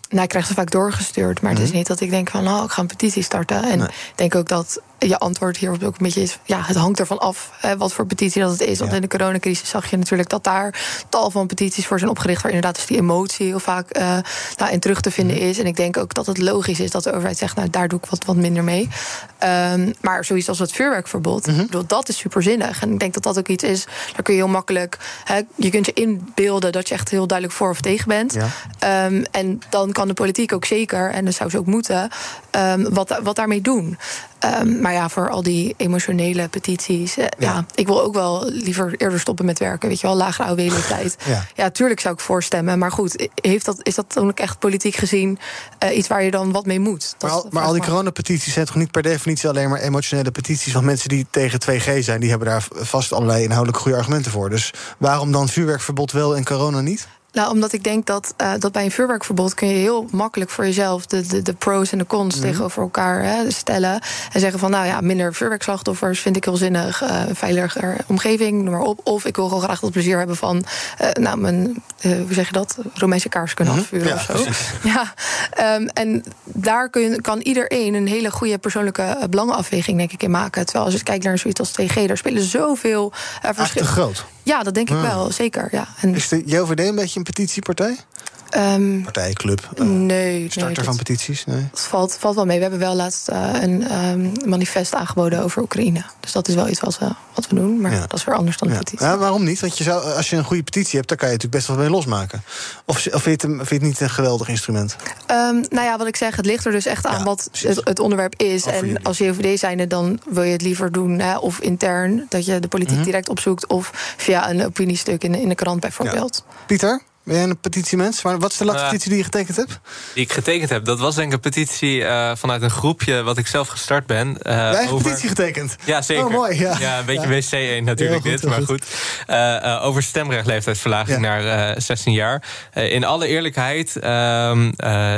Speaker 3: Nou, ik krijg ze vaak doorgestuurd. Maar mm. het is niet dat ik denk van, nou, ik ga een petitie starten. En nee. ik denk ook dat je antwoord hierop ook een beetje is... ja, het hangt ervan af hè, wat voor petitie dat het is. Want ja. in de coronacrisis zag je natuurlijk dat daar tal van petities voor zijn opgericht... waar inderdaad dus die emotie heel vaak uh, nou, in terug te vinden is. En ik denk ook dat het logisch is dat de overheid zegt... nou, daar doe ik wat, wat minder mee. Um, maar zoiets als het vuurwerkverbod, mm -hmm. bedoel, dat is superzinnig. En ik denk dat dat ook iets is, daar kun je heel makkelijk... Hè, je kunt je inbeelden dat je echt heel duidelijk voor of tegen bent. Ja. Um, en dan kan de politiek ook zeker, en dat zou ze ook moeten... Um, wat, wat daarmee doen. Um, maar ja, voor al die emotionele petities. Uh, ja. ja. ik wil ook wel liever eerder stoppen met werken. Weet je wel, lagere AOW-leeftijd. ja. ja, tuurlijk zou ik voorstemmen. Maar goed, heeft dat, is dat dan ook echt politiek gezien uh, iets waar je dan wat mee moet?
Speaker 2: Maar al, maar al die coronapetities zijn toch niet per definitie alleen maar emotionele petities? Want mensen die tegen 2G zijn, die hebben daar vast allerlei inhoudelijk goede argumenten voor. Dus waarom dan vuurwerkverbod wel en corona niet?
Speaker 3: Nou, omdat ik denk dat, uh, dat bij een vuurwerkverbod kun je heel makkelijk voor jezelf de, de, de pros en de cons mm. tegenover elkaar hè, stellen. En zeggen van nou ja, minder vuurwerkslachtoffers vind ik heel zinnig. Uh, veiliger omgeving, noem maar op. Of ik wil gewoon graag het plezier hebben van uh, nou, mijn, hoe zeg je dat? Romeinse kaars kunnen mm -hmm. afvuren ja, of zo. Ja, um, en daar kun, kan iedereen een hele goede persoonlijke belangenafweging, denk ik, in maken. Terwijl als je kijkt naar zoiets als 2G, daar spelen zoveel verschillen.
Speaker 2: groot.
Speaker 3: Ja, dat denk ik ah. wel, zeker. Ja. En
Speaker 2: is de JOVD een beetje een petitiepartij?
Speaker 3: Um,
Speaker 2: Partijclub?
Speaker 3: Uh, nee.
Speaker 2: Starter
Speaker 3: nee,
Speaker 2: van petities? Nee.
Speaker 3: Het valt, valt wel mee. We hebben wel laatst uh, een um, manifest aangeboden over Oekraïne. Dus dat is wel iets wat we, wat we doen. Maar ja. dat is weer anders dan
Speaker 2: ja.
Speaker 3: petitie.
Speaker 2: Ja, waarom niet? Want je zou, als je een goede petitie hebt, dan kan je natuurlijk best wel mee losmaken. Of, of vind, je het, vind je het niet een geweldig instrument?
Speaker 3: Um, nou ja, wat ik zeg, het ligt er dus echt aan wat het, het, onderwerp is. Of en als JOVD zijnde, dan wil je het liever doen. Hè, of intern, dat je de politiek mm -hmm. direct opzoekt. Of via een opiniestuk in in de krant bijvoorbeeld.
Speaker 2: Pieter? Ben jij een petitiemens? Maar wat is de laatste uh, petitie die je getekend hebt?
Speaker 5: Die ik getekend heb, dat was denk ik een petitie uh, vanuit een groepje wat ik zelf gestart ben. Uh,
Speaker 2: Jij hebt over... petitie getekend?
Speaker 5: Ja, zeker.
Speaker 2: Oh, mooi. Ja,
Speaker 5: ja een beetje ja. WC1 natuurlijk goed, dit, maar goed. Uh, over stemrechtleeftijdsverlaging naar 16 jaar. in alle eerlijkheid ehm,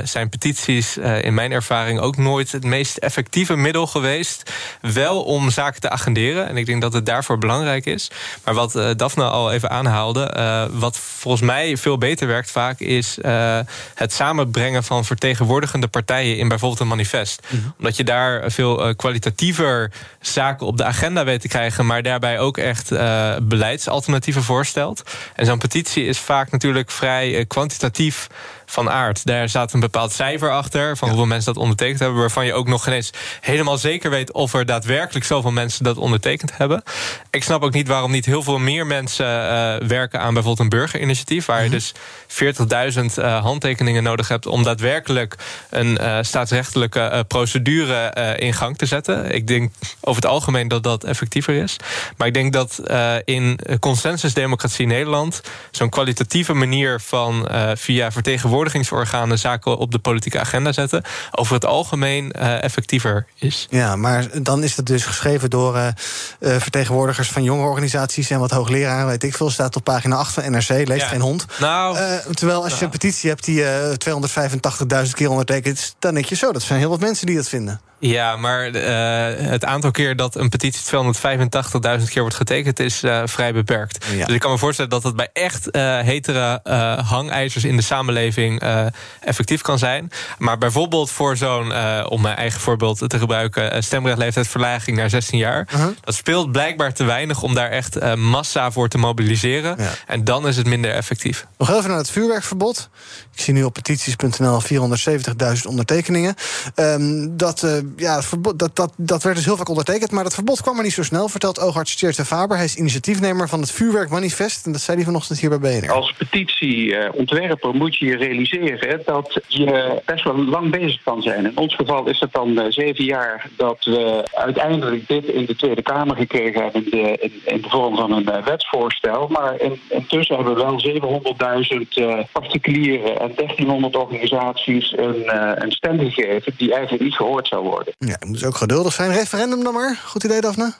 Speaker 5: zijn petities in mijn ervaring ook nooit het meest effectieve middel geweest. Wel om zaken te agenderen. En ik denk dat het daarvoor belangrijk is. Maar wat Daphne al even aanhaalde, wat volgens mij veel beter werkt vaak, is uh, het samenbrengen van vertegenwoordigende partijen in bijvoorbeeld een manifest. Mm -hmm. Omdat je daar veel uh, kwalitatiever zaken op de agenda weet te krijgen, maar daarbij ook echt uh, beleidsalternatieven voorstelt. En zo'n petitie is vaak natuurlijk vrij kwantitatief van aard. Daar staat een bepaald cijfer achter van ja. hoeveel mensen dat ondertekend hebben, waarvan je ook nog geen eens helemaal zeker weet of er daadwerkelijk zoveel mensen dat ondertekend hebben. Ik snap ook niet waarom niet heel veel meer mensen uh, werken aan bijvoorbeeld een burgerinitiatief, waar mm -hmm. je dus 40.000 uh, handtekeningen nodig hebt om daadwerkelijk een uh, staatsrechtelijke procedure in gang te zetten. Ik denk over het algemeen dat dat effectiever is. Maar ik denk dat in consensusdemocratie Nederland zo'n kwalitatieve manier van via vertegenwoordiging vertegenwoordigingsorganen zaken op de politieke agenda zetten, over het algemeen uh, effectiever is.
Speaker 2: Ja, maar dan is het dus geschreven door uh, uh, vertegenwoordigers van jonge organisaties en wat hoogleraren, weet ik veel, staat op pagina 8 van NRC, leest ja. geen hond.
Speaker 5: Nou,
Speaker 2: terwijl als nou. je een petitie hebt die 285.000 keer ondertekent, dan denk je zo, dat zijn heel wat mensen die dat vinden.
Speaker 5: Ja, maar uh, het aantal keer dat een petitie 285.000 keer wordt getekend is uh, vrij beperkt. Ja. Dus ik kan me voorstellen dat het bij echt uh, hetere hangijzers in de samenleving eh, effectief kan zijn. Maar bijvoorbeeld voor zo'n, eh, om mijn eigen voorbeeld te gebruiken, eh, stemrechtleeftijdsverlaging naar 16 jaar. Dat speelt blijkbaar te weinig om daar echt eh, massa voor te mobiliseren. En dan is het minder effectief.
Speaker 2: Nog even naar het vuurwerkverbod. Ik zie nu op petities.nl 470.000 ondertekeningen. Ehm, dat, eh, ja, verbod, dat, dat, dat werd dus heel vaak ondertekend. Maar dat verbod kwam maar niet zo snel, vertelt oogarts Tjeerd de Faber. Hij is initiatiefnemer van het Vuurwerkmanifest. En dat zei hij vanochtend hier bij BNR.
Speaker 12: Als petitieontwerper moet je je realiseren dat je best wel lang bezig kan zijn. In ons geval is het dan eh, zeven jaar dat we uiteindelijk dit in de Tweede Kamer gekregen hebben in de, in, in vorm van een eh, wetsvoorstel. Maar in, intussen hebben we wel 700.000 eh, particulieren en 1300 organisaties een, eh, een stem gegeven die eigenlijk niet gehoord zou worden.
Speaker 2: Ja, je moet dus ook geduldig zijn. Referendum dan maar. Goed idee, Daphne?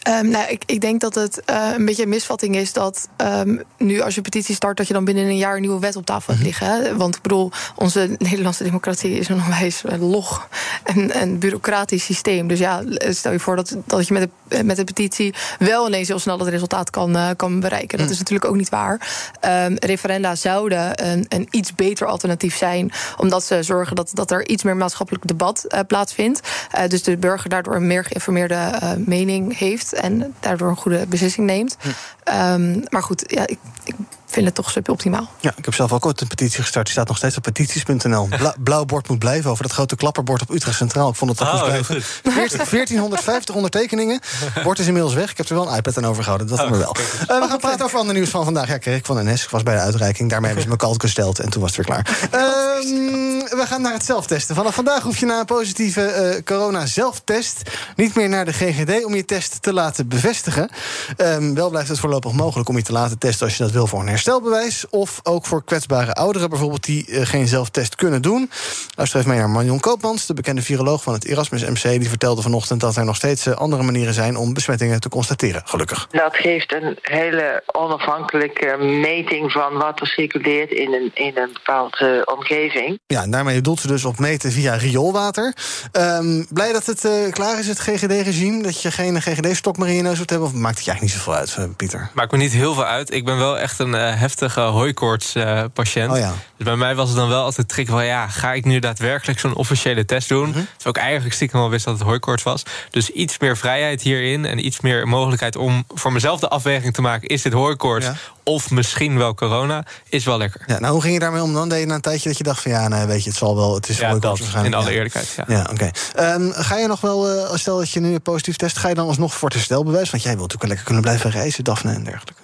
Speaker 3: Ehm, nou, ik, ik denk dat het eh, een beetje een misvatting is dat ehm, nu als je petitie start, dat je dan binnen een jaar een nieuwe wet op tafel hebt liggen. Hè? Want ik bedoel, onze Nederlandse democratie is een onwijs eh, log en, en bureaucratisch systeem. Dus ja, stel je voor dat, dat je met de, met petitie wel ineens heel snel het resultaat kan, eh, kan bereiken. Dat is natuurlijk ook niet waar. Ehm, referenda zouden een, een iets beter alternatief zijn, omdat ze zorgen dat, dat er iets meer maatschappelijk debat eh, plaatsvindt. Eh, dus de burger daardoor een meer geïnformeerde eh, mening heeft en daardoor een goede beslissing neemt. Ehm, maar goed, ja, ik, ik vind het toch suboptimaal.
Speaker 2: Ja, ik heb zelf ook ooit een petitie gestart. Die staat nog steeds op petities.nl. Bla blauw bord moet blijven over dat grote klapperbord op Utrecht Centraal. Ik vond het toch
Speaker 5: Oh,
Speaker 2: goed blijven.
Speaker 5: goed.
Speaker 2: 14 1450 ondertekeningen. Bord is inmiddels weg. Ik heb er wel een iPad aan overgehouden. Dat doen we wel. Eh, we gaan praten over ander nieuws van vandaag. Ja, kreeg ik van NS. Ik was bij de uitreiking. Daarmee hebben ze me kalt gesteld. En toen was het weer klaar. Ehm, we gaan naar het zelftesten. Vanaf vandaag hoef je na een positieve eh, corona-zelftest... niet meer naar de GGD om je test te laten bevestigen. Ehm, wel blijft het voorlopig mogelijk om je te laten testen... als je dat wil voor een herstelbewijs. Of ook voor kwetsbare ouderen bijvoorbeeld... die eh, geen zelftest kunnen doen. Luister even mee naar Marion Koopmans, de bekende viroloog van het Erasmus MC. Die vertelde vanochtend dat er nog steeds eh, andere manieren zijn... om besmettingen te constateren, gelukkig.
Speaker 13: Dat geeft een hele onafhankelijke meting van wat er circuleert in een, in een bepaalde omgeving.
Speaker 2: Ja, en daarmee doelt ze dus op meten via rioolwater. Ehm, blij dat het eh, klaar is, het GGD-regime? Dat je geen GGD-stok meer in je neus hoeft te hebben? Of maakt het je eigenlijk niet zoveel uit, eh, Pieter?
Speaker 5: Maakt me niet heel veel uit. Ik ben wel echt een eh, heftige hooikoorts-patiënt.
Speaker 2: Oh ja.
Speaker 5: Dus bij mij was het dan wel altijd trick van... ja, ga ik nu daadwerkelijk zo'n officiële test doen?
Speaker 2: Mhm.
Speaker 5: Terwijl ik eigenlijk stiekem al wist dat het hooikoorts was. Dus iets meer vrijheid hierin en iets meer mogelijkheid... om voor mezelf de afweging te maken... is dit hooikoorts of misschien wel corona, is wel lekker.
Speaker 2: Ja, nou, hoe ging je daarmee om dan? Deed je na een tijdje dat je dacht van... ja, nee, weet je, het zal wel, het is
Speaker 5: Ja, dat,
Speaker 2: waarschijnlijk.
Speaker 5: in alle eerlijkheid, ja.
Speaker 2: Ja, oké. Ehm, ga je nog wel, eh, stel dat je nu positief test... ga je dan alsnog voor het herstelbewijs? Want jij wilt natuurlijk wel lekker kunnen blijven reizen, Daphne en dergelijke.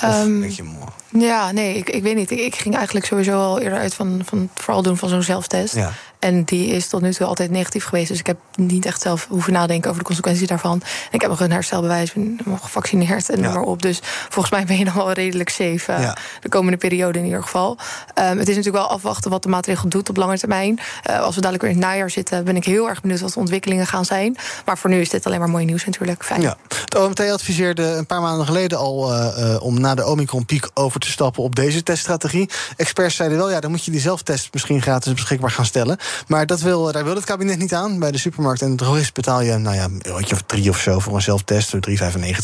Speaker 3: Ehm,
Speaker 2: denk je, mooi.
Speaker 3: ja, nee, ik, ik weet niet. Ik, ik ging eigenlijk sowieso al eerder uit van, van het vooral doen van zo'n zelftest.
Speaker 2: Ja.
Speaker 3: En die is tot nu toe altijd negatief geweest. Dus ik heb niet echt zelf hoeven nadenken over de consequenties daarvan. En ik heb nog een herstelbewijs, ben nog gevaccineerd en noem maar op. Dus volgens mij ben je dan wel redelijk safe eh,
Speaker 2: Ja.
Speaker 3: de komende periode in ieder geval. Ehm, het is natuurlijk wel afwachten wat de maatregel doet op lange termijn. Eh, als we dadelijk weer in het najaar zitten, ben ik heel erg benieuwd wat de ontwikkelingen gaan zijn. Maar voor nu is dit alleen maar mooi nieuws natuurlijk. Fijn.
Speaker 2: Ja. Het OMT adviseerde een paar maanden geleden al eh, om na de Omicron-piek over te stappen op deze teststrategie. Experts zeiden wel, ja, dan moet je die zelftest misschien gratis beschikbaar gaan stellen. Maar dat wil, daar wil het kabinet niet aan. Bij de supermarkt en de drogist betaal je, nou ja, een eurotje of drie of zo voor een zelftest. 3,95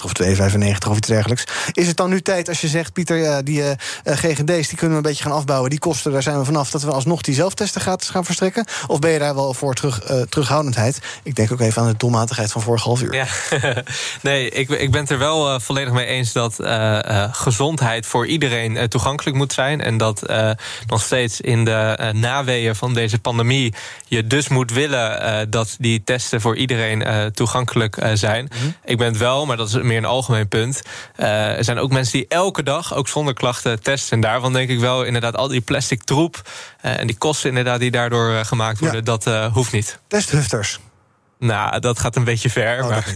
Speaker 2: of 2,95 of iets dergelijks. Is het dan nu tijd als je zegt, Pieter, die eh, eh, GGD's die kunnen we een beetje gaan afbouwen. Die kosten, daar zijn we vanaf. Dat we alsnog die zelftesten gaan verstrekken? Of ben je daar wel voor terug, eh, terughoudendheid? Ik denk ook even aan de doelmatigheid van vorig half uur.
Speaker 5: Ja, nee, ik, ik ben het er wel volledig mee eens dat gezondheid voor iedereen toegankelijk moet zijn. En dat nog steeds in de naweeën van deze pandemie je dus moet willen eh, dat die testen voor iedereen eh, toegankelijk eh, zijn. Ik ben het wel, maar dat is meer een algemeen punt. Er zijn ook mensen die elke dag, ook zonder klachten, testen. En daarvan denk ik wel inderdaad al die plastic troep en die kosten inderdaad die daardoor gemaakt worden, dat hoeft niet.
Speaker 2: Testhufters.
Speaker 5: Nou, dat gaat een beetje ver.
Speaker 2: Oh,
Speaker 5: maar...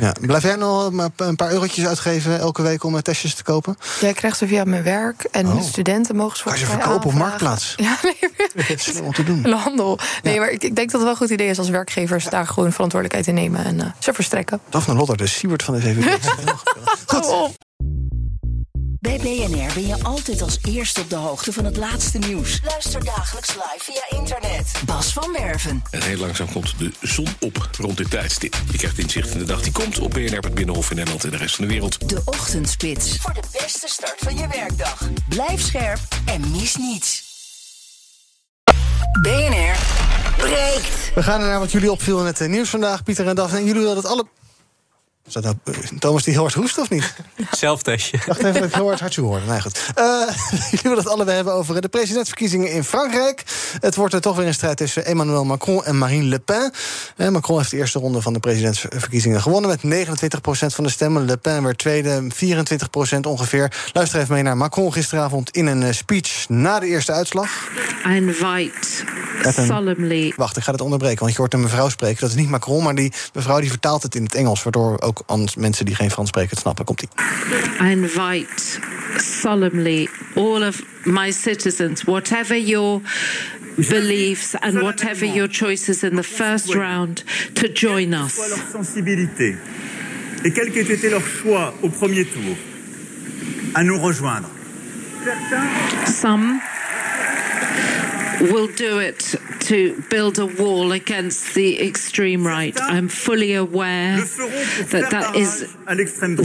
Speaker 2: Ja. Blijf jij nog maar een paar eurotjes uitgeven elke week om eh, testjes te kopen?
Speaker 3: Jij krijgt ze via mijn werk en
Speaker 2: Oh.
Speaker 3: studenten mogen ze
Speaker 2: Kan je verkopen op. Marktplaats?
Speaker 3: Ja, nee,
Speaker 2: Slim om te doen.
Speaker 3: een handel. Nee, maar ik, ik denk dat het wel een goed idee is als werkgevers daar gewoon verantwoordelijkheid in nemen en eh, ze verstrekken.
Speaker 2: Daphne Lotter, de Siewert van deze evidentie.
Speaker 3: Goed.
Speaker 1: Bij BNR ben je altijd als eerste op de hoogte van het laatste nieuws. Luister dagelijks live via internet. Bas van Werven.
Speaker 14: En heel langzaam komt de zon op rond dit tijdstip. Je krijgt inzicht in de dag die komt op BNR, het Binnenhof in Nederland en de rest van de wereld.
Speaker 1: De Ochtendspits. Voor de beste start van je werkdag. Blijf scherp en mis niets. BNR breekt.
Speaker 2: We gaan naar wat jullie opviel in het eh, nieuws vandaag, Pieter en Daphne. En jullie wilden het alle... Is dat nou eh, Thomas die heel hard hoest of niet?
Speaker 5: Zelftestje.
Speaker 2: Ik dacht even dat ik heel hard hartje hoorde. Nee, goed. Eh, jullie willen het allebei hebben over de presidentsverkiezingen in Frankrijk. Het wordt er toch weer een strijd tussen Emmanuel Macron en Marine Le Pen. Eh, Macron heeft de eerste ronde van de presidentsverkiezingen gewonnen... met 29% van de stemmen. Le Pen werd tweede, 24% ongeveer. Luister even mee naar Macron gisteravond in een eh, speech... na de eerste uitslag.
Speaker 15: I invite
Speaker 2: een-
Speaker 15: solemnly
Speaker 2: Wacht, ik ga het onderbreken, want je hoort een mevrouw spreken. Dat is niet Macron, maar die mevrouw die vertaalt het in het Engels... waardoor ook anders mensen die geen Frans spreken het snappen. Komt-ie.
Speaker 15: I invite solemnly all of my citizens, whatever your beliefs and whatever your choices in the first round, to join us.
Speaker 16: leur sensibilité et quel qu'ait été leur choix au premier tour, à nous rejoindre.
Speaker 15: Some will do it to build a wall against the extreme right. I'm fully aware that that is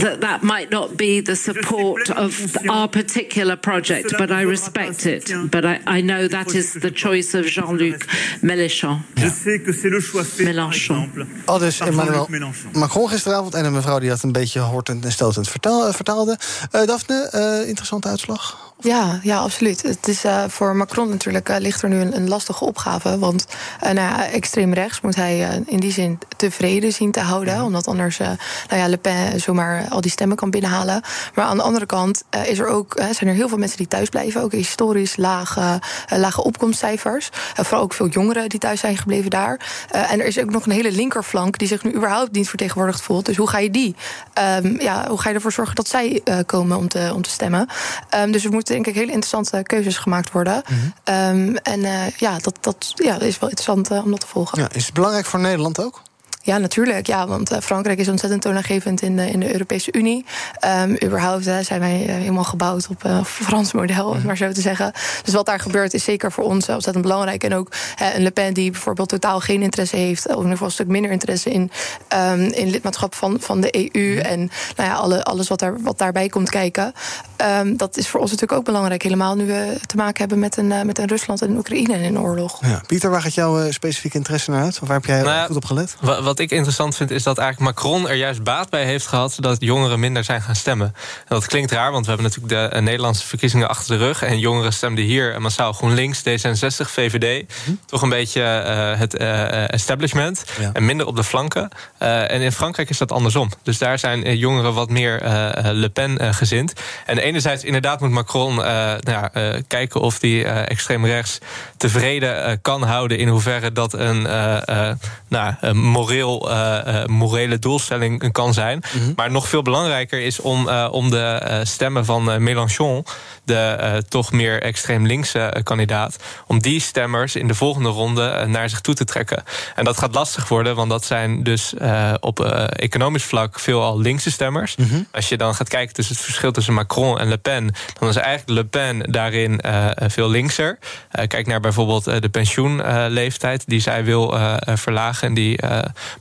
Speaker 15: that that might not be the support of our particular project, but I respect it. But I, I know that is the choice of Jean-Luc Mélenchon.
Speaker 16: Je sais que c'est le choix fait, par
Speaker 15: Mélenchon.
Speaker 16: exemple,
Speaker 2: Al dus Emmanuel
Speaker 16: Jean-Luc Mélenchon.
Speaker 2: Macron gisteravond en een mevrouw die dat een beetje hortend en stotend vertaal- vertaalde. Eh, Daphne, eh, interessante uitslag.
Speaker 3: Ja, ja, absoluut. Het is eh, voor Macron natuurlijk eh, ligt er nu een, een lastige opgave. Want eh, nou ja, extreem rechts moet hij in die zin tevreden zien te houden. Omdat anders nou ja, Le Pen zomaar al die stemmen kan binnenhalen. Maar aan de andere kant is er ook, zijn er heel veel mensen die thuis blijven. Ook historisch lage, lage opkomstcijfers. Vooral ook veel jongeren die thuis zijn gebleven daar. En er is ook nog een hele linkerflank die zich nu überhaupt niet vertegenwoordigd voelt. Dus hoe ga je die? ehm, ja, hoe ga je ervoor zorgen dat zij komen om te, om te stemmen? Ehm, dus er moeten denk ik hele interessante keuzes gemaakt worden. Ehm, en eh, ja, dat, dat ja, is wel interessant eh, om dat te volgen.
Speaker 2: Ja, is het belangrijk voor Nederland ook?
Speaker 3: Ja, natuurlijk. Ja, want eh, Frankrijk is ontzettend toonaangevend in de, in de Europese Unie. Ehm überhaupt eh, zijn wij eh, helemaal gebouwd op een Frans model, om het maar zo te zeggen. Dus wat daar gebeurt is zeker voor ons ontzettend belangrijk. En ook een Le Pen die bijvoorbeeld totaal geen interesse heeft... of in ieder geval een stuk minder interesse in, ehm, in lidmaatschap van, van de EU... en nou ja, alle, alles wat, daar, wat daarbij komt kijken. Ehm, dat is voor ons natuurlijk ook belangrijk. Helemaal nu we te maken hebben met een, met een Rusland en een Oekraïne in een oorlog.
Speaker 2: Ja. Pieter, waar gaat jouw eh, specifieke interesse naar uit? Of waar heb jij
Speaker 5: Nou ja,
Speaker 2: goed op gelet?
Speaker 5: Wat ik interessant vind, is dat eigenlijk Macron er juist baat bij heeft gehad dat jongeren minder zijn gaan stemmen. En dat klinkt raar, want we hebben natuurlijk de eh, Nederlandse verkiezingen achter de rug. En jongeren stemden hier massaal GroenLinks, D66, VVD. Toch een beetje eh, het eh, establishment.
Speaker 2: Ja.
Speaker 5: En minder op de flanken. Eh, en in Frankrijk is dat andersom. Dus daar zijn eh, jongeren wat meer eh, eh, Le Pen eh, gezind. En enerzijds inderdaad moet Macron eh, nou ja, eh, kijken of die eh, extreem rechts tevreden eh, kan houden. In hoeverre dat een, eh, eh, nou, een moreel, eh, eh, morele doelstelling kan zijn. Maar nog veel belangrijker is om, eh, om de stemmen van Mélenchon, de eh, toch meer extreem linkse eh, kandidaat, om die stemmers in de volgende ronde eh, naar zich toe te trekken. En dat gaat lastig worden, want dat zijn dus op economisch vlak veelal linkse stemmers. Als je dan gaat kijken tussen het verschil tussen Macron en Le Pen, dan is eigenlijk Le Pen daarin veel linkser. Kijk naar bijvoorbeeld de pensioenleeftijd die zij wil verlagen en die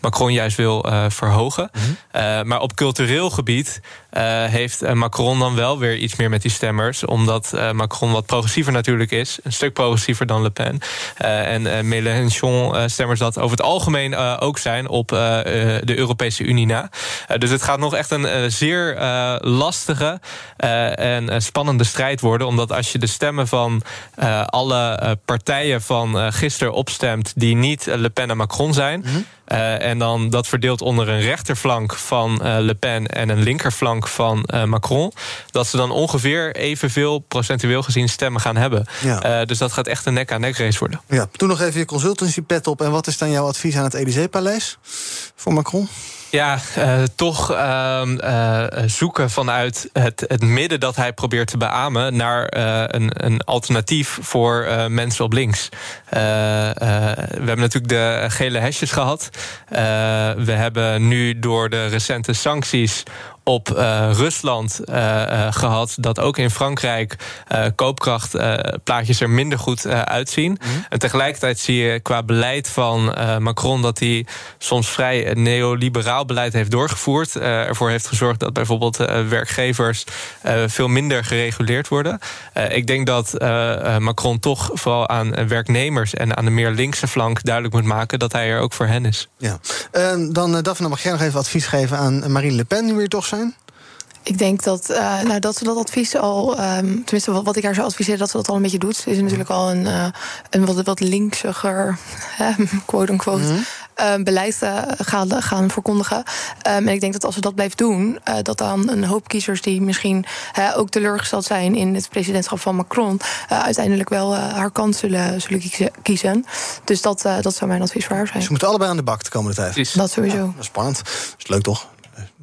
Speaker 5: Macron juist wil verhogen. Eh, maar op cultureel gebied heeft eh, Macron dan wel weer iets meer met die stemmers, omdat eh, Macron wat progressiever natuurlijk is, een stuk progressiever dan Le Pen. Eh, en eh, Mélenchon-stemmers dat over het algemeen eh, ook zijn op eh, eh, de Europese Unie na. Eh, dus het gaat nog echt een eh, zeer eh, lastige eh, en eh, spannende strijd worden, omdat als je de stemmen van eh, alle eh, partijen van eh, gisteren opstemt die niet eh, Le Pen en Macron zijn. eh, en dan dat verdeelt onder een rechterflank van eh, Le Pen en een linkerflank van eh, Macron. Dat ze dan ongeveer evenveel procentueel gezien stemmen gaan hebben.
Speaker 2: Ja.
Speaker 5: Eh, dus dat gaat echt een nek-aan-nek race worden.
Speaker 2: Ja, doe nog even je consultancy pet op. En wat is dan jouw advies aan het Elysée-paleis voor Macron?
Speaker 5: Ja, eh, toch ehm, eh, zoeken vanuit het, het midden dat hij probeert te beamen naar eh, een, een alternatief voor mensen op links. We hebben natuurlijk de gele hesjes gehad. Eh, we hebben nu door de recente sancties op uh, Rusland uh, gehad. Dat ook in Frankrijk koopkrachtplaatjes er minder goed uitzien. Mhm. En tegelijkertijd zie je qua beleid van Macron dat hij soms vrij neoliberaal beleid heeft doorgevoerd. ervoor heeft gezorgd dat bijvoorbeeld werkgevers veel minder gereguleerd worden. ik denk dat Macron toch vooral aan werknemers en aan de meer linkse flank duidelijk moet maken dat hij er ook voor hen is.
Speaker 2: Ja. Dan, Daphne, mag jij nog even advies geven aan Marine Le Pen, nu weer toch zijn?
Speaker 3: Ik denk dat, uh, nou, dat ze dat advies al, um, tenminste wat, wat, ik haar zou adviseren, dat ze dat al een beetje doet. Ze is natuurlijk al een, uh, een wat, wat linksiger, quote-unquote, mm -hmm. beleid uh, gaan, gaan verkondigen. Um, en ik denk dat als ze dat blijft doen, dat dan een hoop kiezers die misschien ook teleurgesteld zijn in het presidentschap van Macron, uiteindelijk wel haar kant zullen, zullen kiezen. Dus dat, dat zou mijn advies voor haar zijn.
Speaker 2: Ze moeten allebei aan de bak de komende tijd.
Speaker 3: Dat sowieso. Ja,
Speaker 2: dat is spannend. Dat is leuk toch?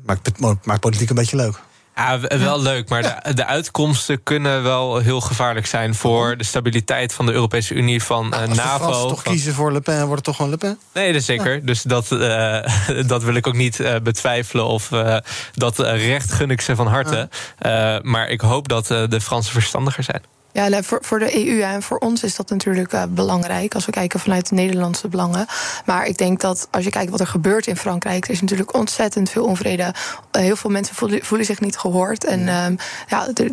Speaker 2: Maakt, maakt politiek een beetje leuk.
Speaker 5: Ja, wel leuk, maar de, de, uitkomsten kunnen wel heel gevaarlijk zijn voor de stabiliteit van de Europese Unie, van uh, Als NAVO. Als
Speaker 2: toch kiezen voor Le Pen, wordt het toch gewoon Le Pen?
Speaker 5: Nee, dat is zeker. Dus dat, uh, dat wil ik ook niet uh, betwijfelen. Of dat recht gun ik ze van harte. maar ik hoop dat de Fransen verstandiger zijn.
Speaker 3: Ja, voor, voor de EU en voor ons is dat natuurlijk uh, belangrijk als we kijken vanuit de Nederlandse belangen. Maar ik denk dat als je kijkt wat er gebeurt in Frankrijk, er is natuurlijk ontzettend veel onvrede. Uh, heel veel mensen voelen, voelen, zich niet gehoord. En um, ja, er,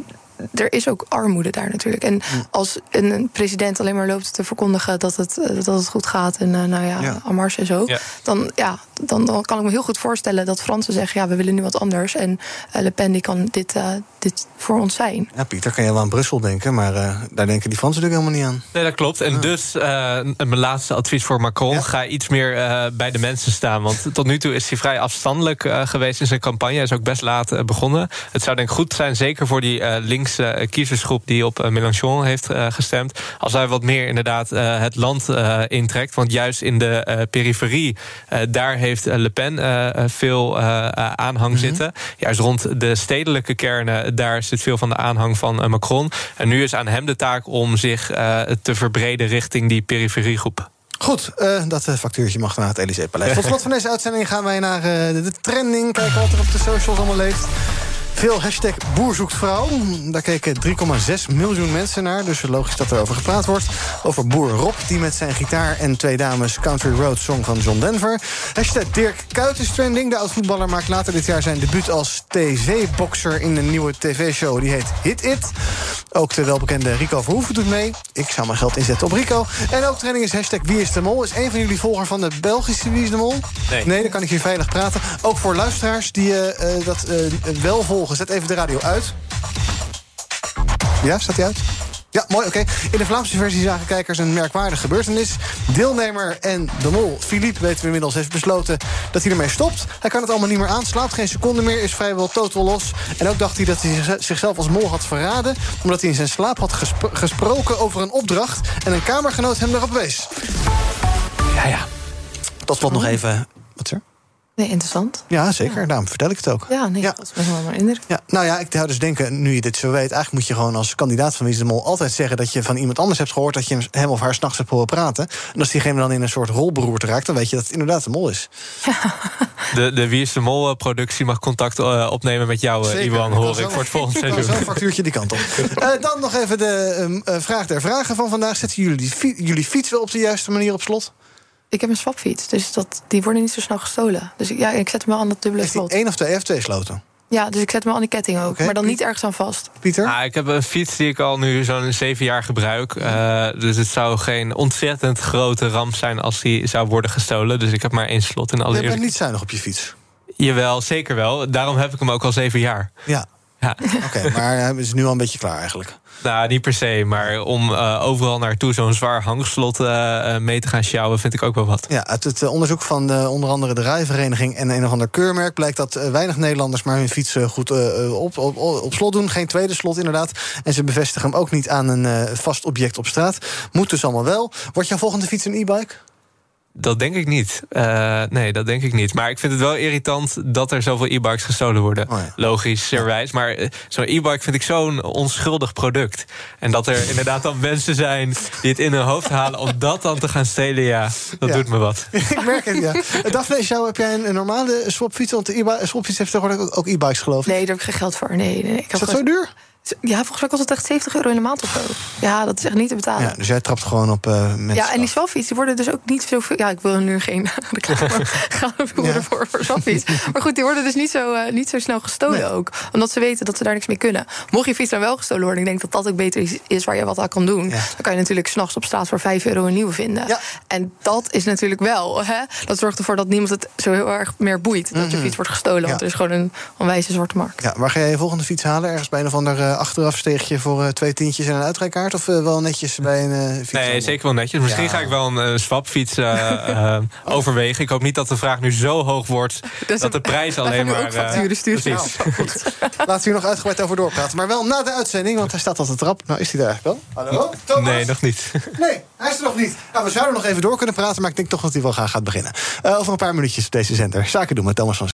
Speaker 3: er is ook armoede daar natuurlijk. En als een president alleen maar loopt te verkondigen dat het, eh, dat het goed gaat en uh, nou ja, ja. Amars en zo, Dan, ja, dan, dan kan ik me heel goed voorstellen dat Fransen zeggen: ja, we willen nu wat anders. En uh, Le Pen die kan dit, uh, dit voor ons zijn.
Speaker 2: Ja, Pieter, kan je wel aan Brussel denken, maar daar denken die Fransen natuurlijk helemaal niet aan.
Speaker 5: Nee, dat klopt. En dus mijn laatste advies voor Macron: ga iets meer bij de mensen staan. Want tot nu toe is hij vrij afstandelijk geweest in zijn campagne. Hij is ook best laat begonnen. Het zou denk ik goed zijn, zeker voor die links linkse kiezersgroep die op eh, Mélenchon heeft eh, gestemd. Als hij wat meer inderdaad eh, het land intrekt. Want juist in de periferie, daar heeft Le Pen veel aanhang mhm. zitten. Juist rond de stedelijke kernen, daar zit veel van de aanhang van Macron. En nu is aan hem de taak om zich te verbreden richting die periferiegroep.
Speaker 2: Goed, uh, dat factuurtje mag naar het Elysée-paleis. Tot slot van deze uitzending gaan wij naar uh, de trending. Kijken wat er op de socials allemaal leeft. Veel hashtag boer zoekt vrouw. Daar keken 3,6 miljoen mensen naar. Dus logisch dat er over gepraat wordt. Over boer Rob, die met zijn gitaar en twee dames... Country Road Song van John Denver. Hashtag Dirk Kuyt is trending. De oud-voetballer maakt later dit jaar zijn debuut als tv-boxer... in een nieuwe tv-show, die heet Hit It. Ook de welbekende Rico Verhoeven doet mee. Ik zou mijn geld inzetten op Rico. En ook trending is hashtag Wie is de Mol. Is een van jullie volger van de Belgische Wie is de Mol?
Speaker 5: Nee.
Speaker 2: Nee, dan kan ik hier veilig praten. Ook voor luisteraars die uh, dat uh, wel volgen Zet even de radio uit. Ja, staat hij uit? Ja, mooi, oké. In de Vlaamse versie zagen kijkers een merkwaardige gebeurtenis. Deelnemer en de mol, Philippe, weten we inmiddels, heeft besloten dat hij ermee stopt. Hij kan het allemaal niet meer aan, slaapt geen seconde meer, is vrijwel totaal los. En ook dacht hij dat hij zichzelf als mol had verraden... omdat hij in zijn slaap had gesproken over een opdracht... en een kamergenoot hem erop wees. Ja, ja. Tot slot nog even... Wat er?
Speaker 3: Nee, interessant.
Speaker 2: Ja, zeker. Daarom vertel ik het ook.
Speaker 3: Ja, nee,
Speaker 2: ja.
Speaker 3: dat is wel maar indruk.
Speaker 2: Ja, nou ja, ik zou dus denken, nu je dit zo weet... eigenlijk moet je gewoon als kandidaat van Wie de Mol... altijd zeggen dat je van iemand anders hebt gehoord... dat je hem of haar s'nachts hebt horen praten. En als diegene dan in een soort rolberoerte raakt... dan weet je dat het inderdaad de mol is. Ja.
Speaker 5: De, de Wie is de Mol-productie mag contact uh, opnemen met jou, uh, Iwan, hoor ik, voor het volgende seizoen.
Speaker 2: Zo'n factuurtje die kant op. uh, dan nog even de uh, vraag der vragen van vandaag. Zetten jullie, jullie fiets wel op de juiste manier op slot?
Speaker 3: Ik heb een swapfiets, dus dat, die worden niet zo snel gestolen. Dus ja, ik zet hem wel aan dat dubbele slot.
Speaker 2: één of twee f twee sloten?
Speaker 3: Ja, dus ik zet hem aan die ketting ook. Maar dan niet ergens aan vast.
Speaker 2: Pieter?
Speaker 5: Ah, ik heb een fiets die ik al nu zo'n zeven jaar gebruik. Uh, dus het zou geen ontzettend grote ramp zijn als die zou worden gestolen. Dus ik heb maar één slot in alle
Speaker 2: Je bent niet zuinig op je fiets?
Speaker 5: Jawel, zeker wel. Daarom heb ik hem ook al zeven jaar.
Speaker 2: Ja. Ja. Oké, maar hij is nu al een beetje klaar eigenlijk.
Speaker 5: Nou, niet per se, maar om uh, overal naartoe zo'n zwaar hangslot uh, mee te gaan sjouwen, vind ik ook wel wat.
Speaker 2: Ja, uit het onderzoek van de, onder andere de Rijvereniging en een of ander keurmerk blijkt dat weinig Nederlanders maar hun fietsen goed op, op, op, slot doen. Geen tweede slot, inderdaad. En ze bevestigen hem ook niet aan een vast object op straat. Moet dus allemaal wel. Wordt jouw volgende fiets een e-bike?
Speaker 5: Dat denk ik niet. Uh, nee, dat denk ik niet. Maar ik vind het wel irritant dat er zoveel e-bikes gestolen worden.
Speaker 2: Oh ja.
Speaker 5: Logischerwijs. Maar uh, zo'n e-bike vind ik zo'n onschuldig product. En dat er inderdaad dan mensen zijn die het in hun hoofd halen om dat dan te gaan stelen, ja, dat
Speaker 2: Ja.
Speaker 5: doet me wat.
Speaker 2: ik merk het, ja. Uh, Daphne, jou, heb jij een, een normale swapfiets? Want de e- swapfiets heeft tegenwoordig ook, ook e-bikes, geloof ik.
Speaker 3: Nee, daar heb ik geen geld voor. Nee, nee. Ik heb
Speaker 2: Is dat
Speaker 3: gewoon-
Speaker 2: zo duur?
Speaker 3: Ja, volgens mij kost het echt 70 euro in de maand of zo. Ja, dat is echt niet te betalen.
Speaker 2: Ja, dus jij trapt gewoon op uh, mensen.
Speaker 3: Ja, en die swapfiets die worden dus ook niet zoveel... Ja, ik wil nu geen reclame gaan voeren voor, voor swapfiets. Maar goed, die worden dus niet zo, uh, niet zo snel gestolen ook. Omdat ze weten dat ze daar niks mee kunnen. Mocht je fiets dan wel gestolen worden... ik denk dat dat ook beter is, is waar je wat aan kan doen... dan kan je natuurlijk s'nachts op straat voor 5 euro een nieuwe vinden. En dat is natuurlijk wel... Hè, dat zorgt ervoor dat niemand het zo heel erg meer boeit... dat je
Speaker 2: Mhm.
Speaker 3: fiets wordt gestolen. Want
Speaker 2: Ja.
Speaker 3: er is gewoon een onwijze zwarte markt.
Speaker 2: Ja, waar ga jij je volgende fiets halen? Ergens bij een of ander uh, achterafsteegje voor uh, twee tientjes en een uitrijkaart? Of uh, wel netjes bij een uh, fiets?
Speaker 5: Nee, zeker wel netjes. Misschien ja. ga ik wel een uh, swapfiets uh, overwegen. Ik hoop niet dat de vraag nu zo hoog wordt dat, dat de prijs alleen maar.
Speaker 3: Ook facturen sturen.
Speaker 2: Nou, goed. Laten we hier nog uitgebreid over doorpraten. Maar wel na de uitzending, want hij staat al te trap. Nou, is hij daar eigenlijk wel? Hallo? Thomas?
Speaker 5: Nee, nog niet.
Speaker 2: Nee, hij is er nog niet. Nou, we zouden nog even door kunnen praten, maar ik denk toch dat hij wel graag gaat beginnen. Uh, over een paar minuutjes op deze zender. Zaken doen met Thomas van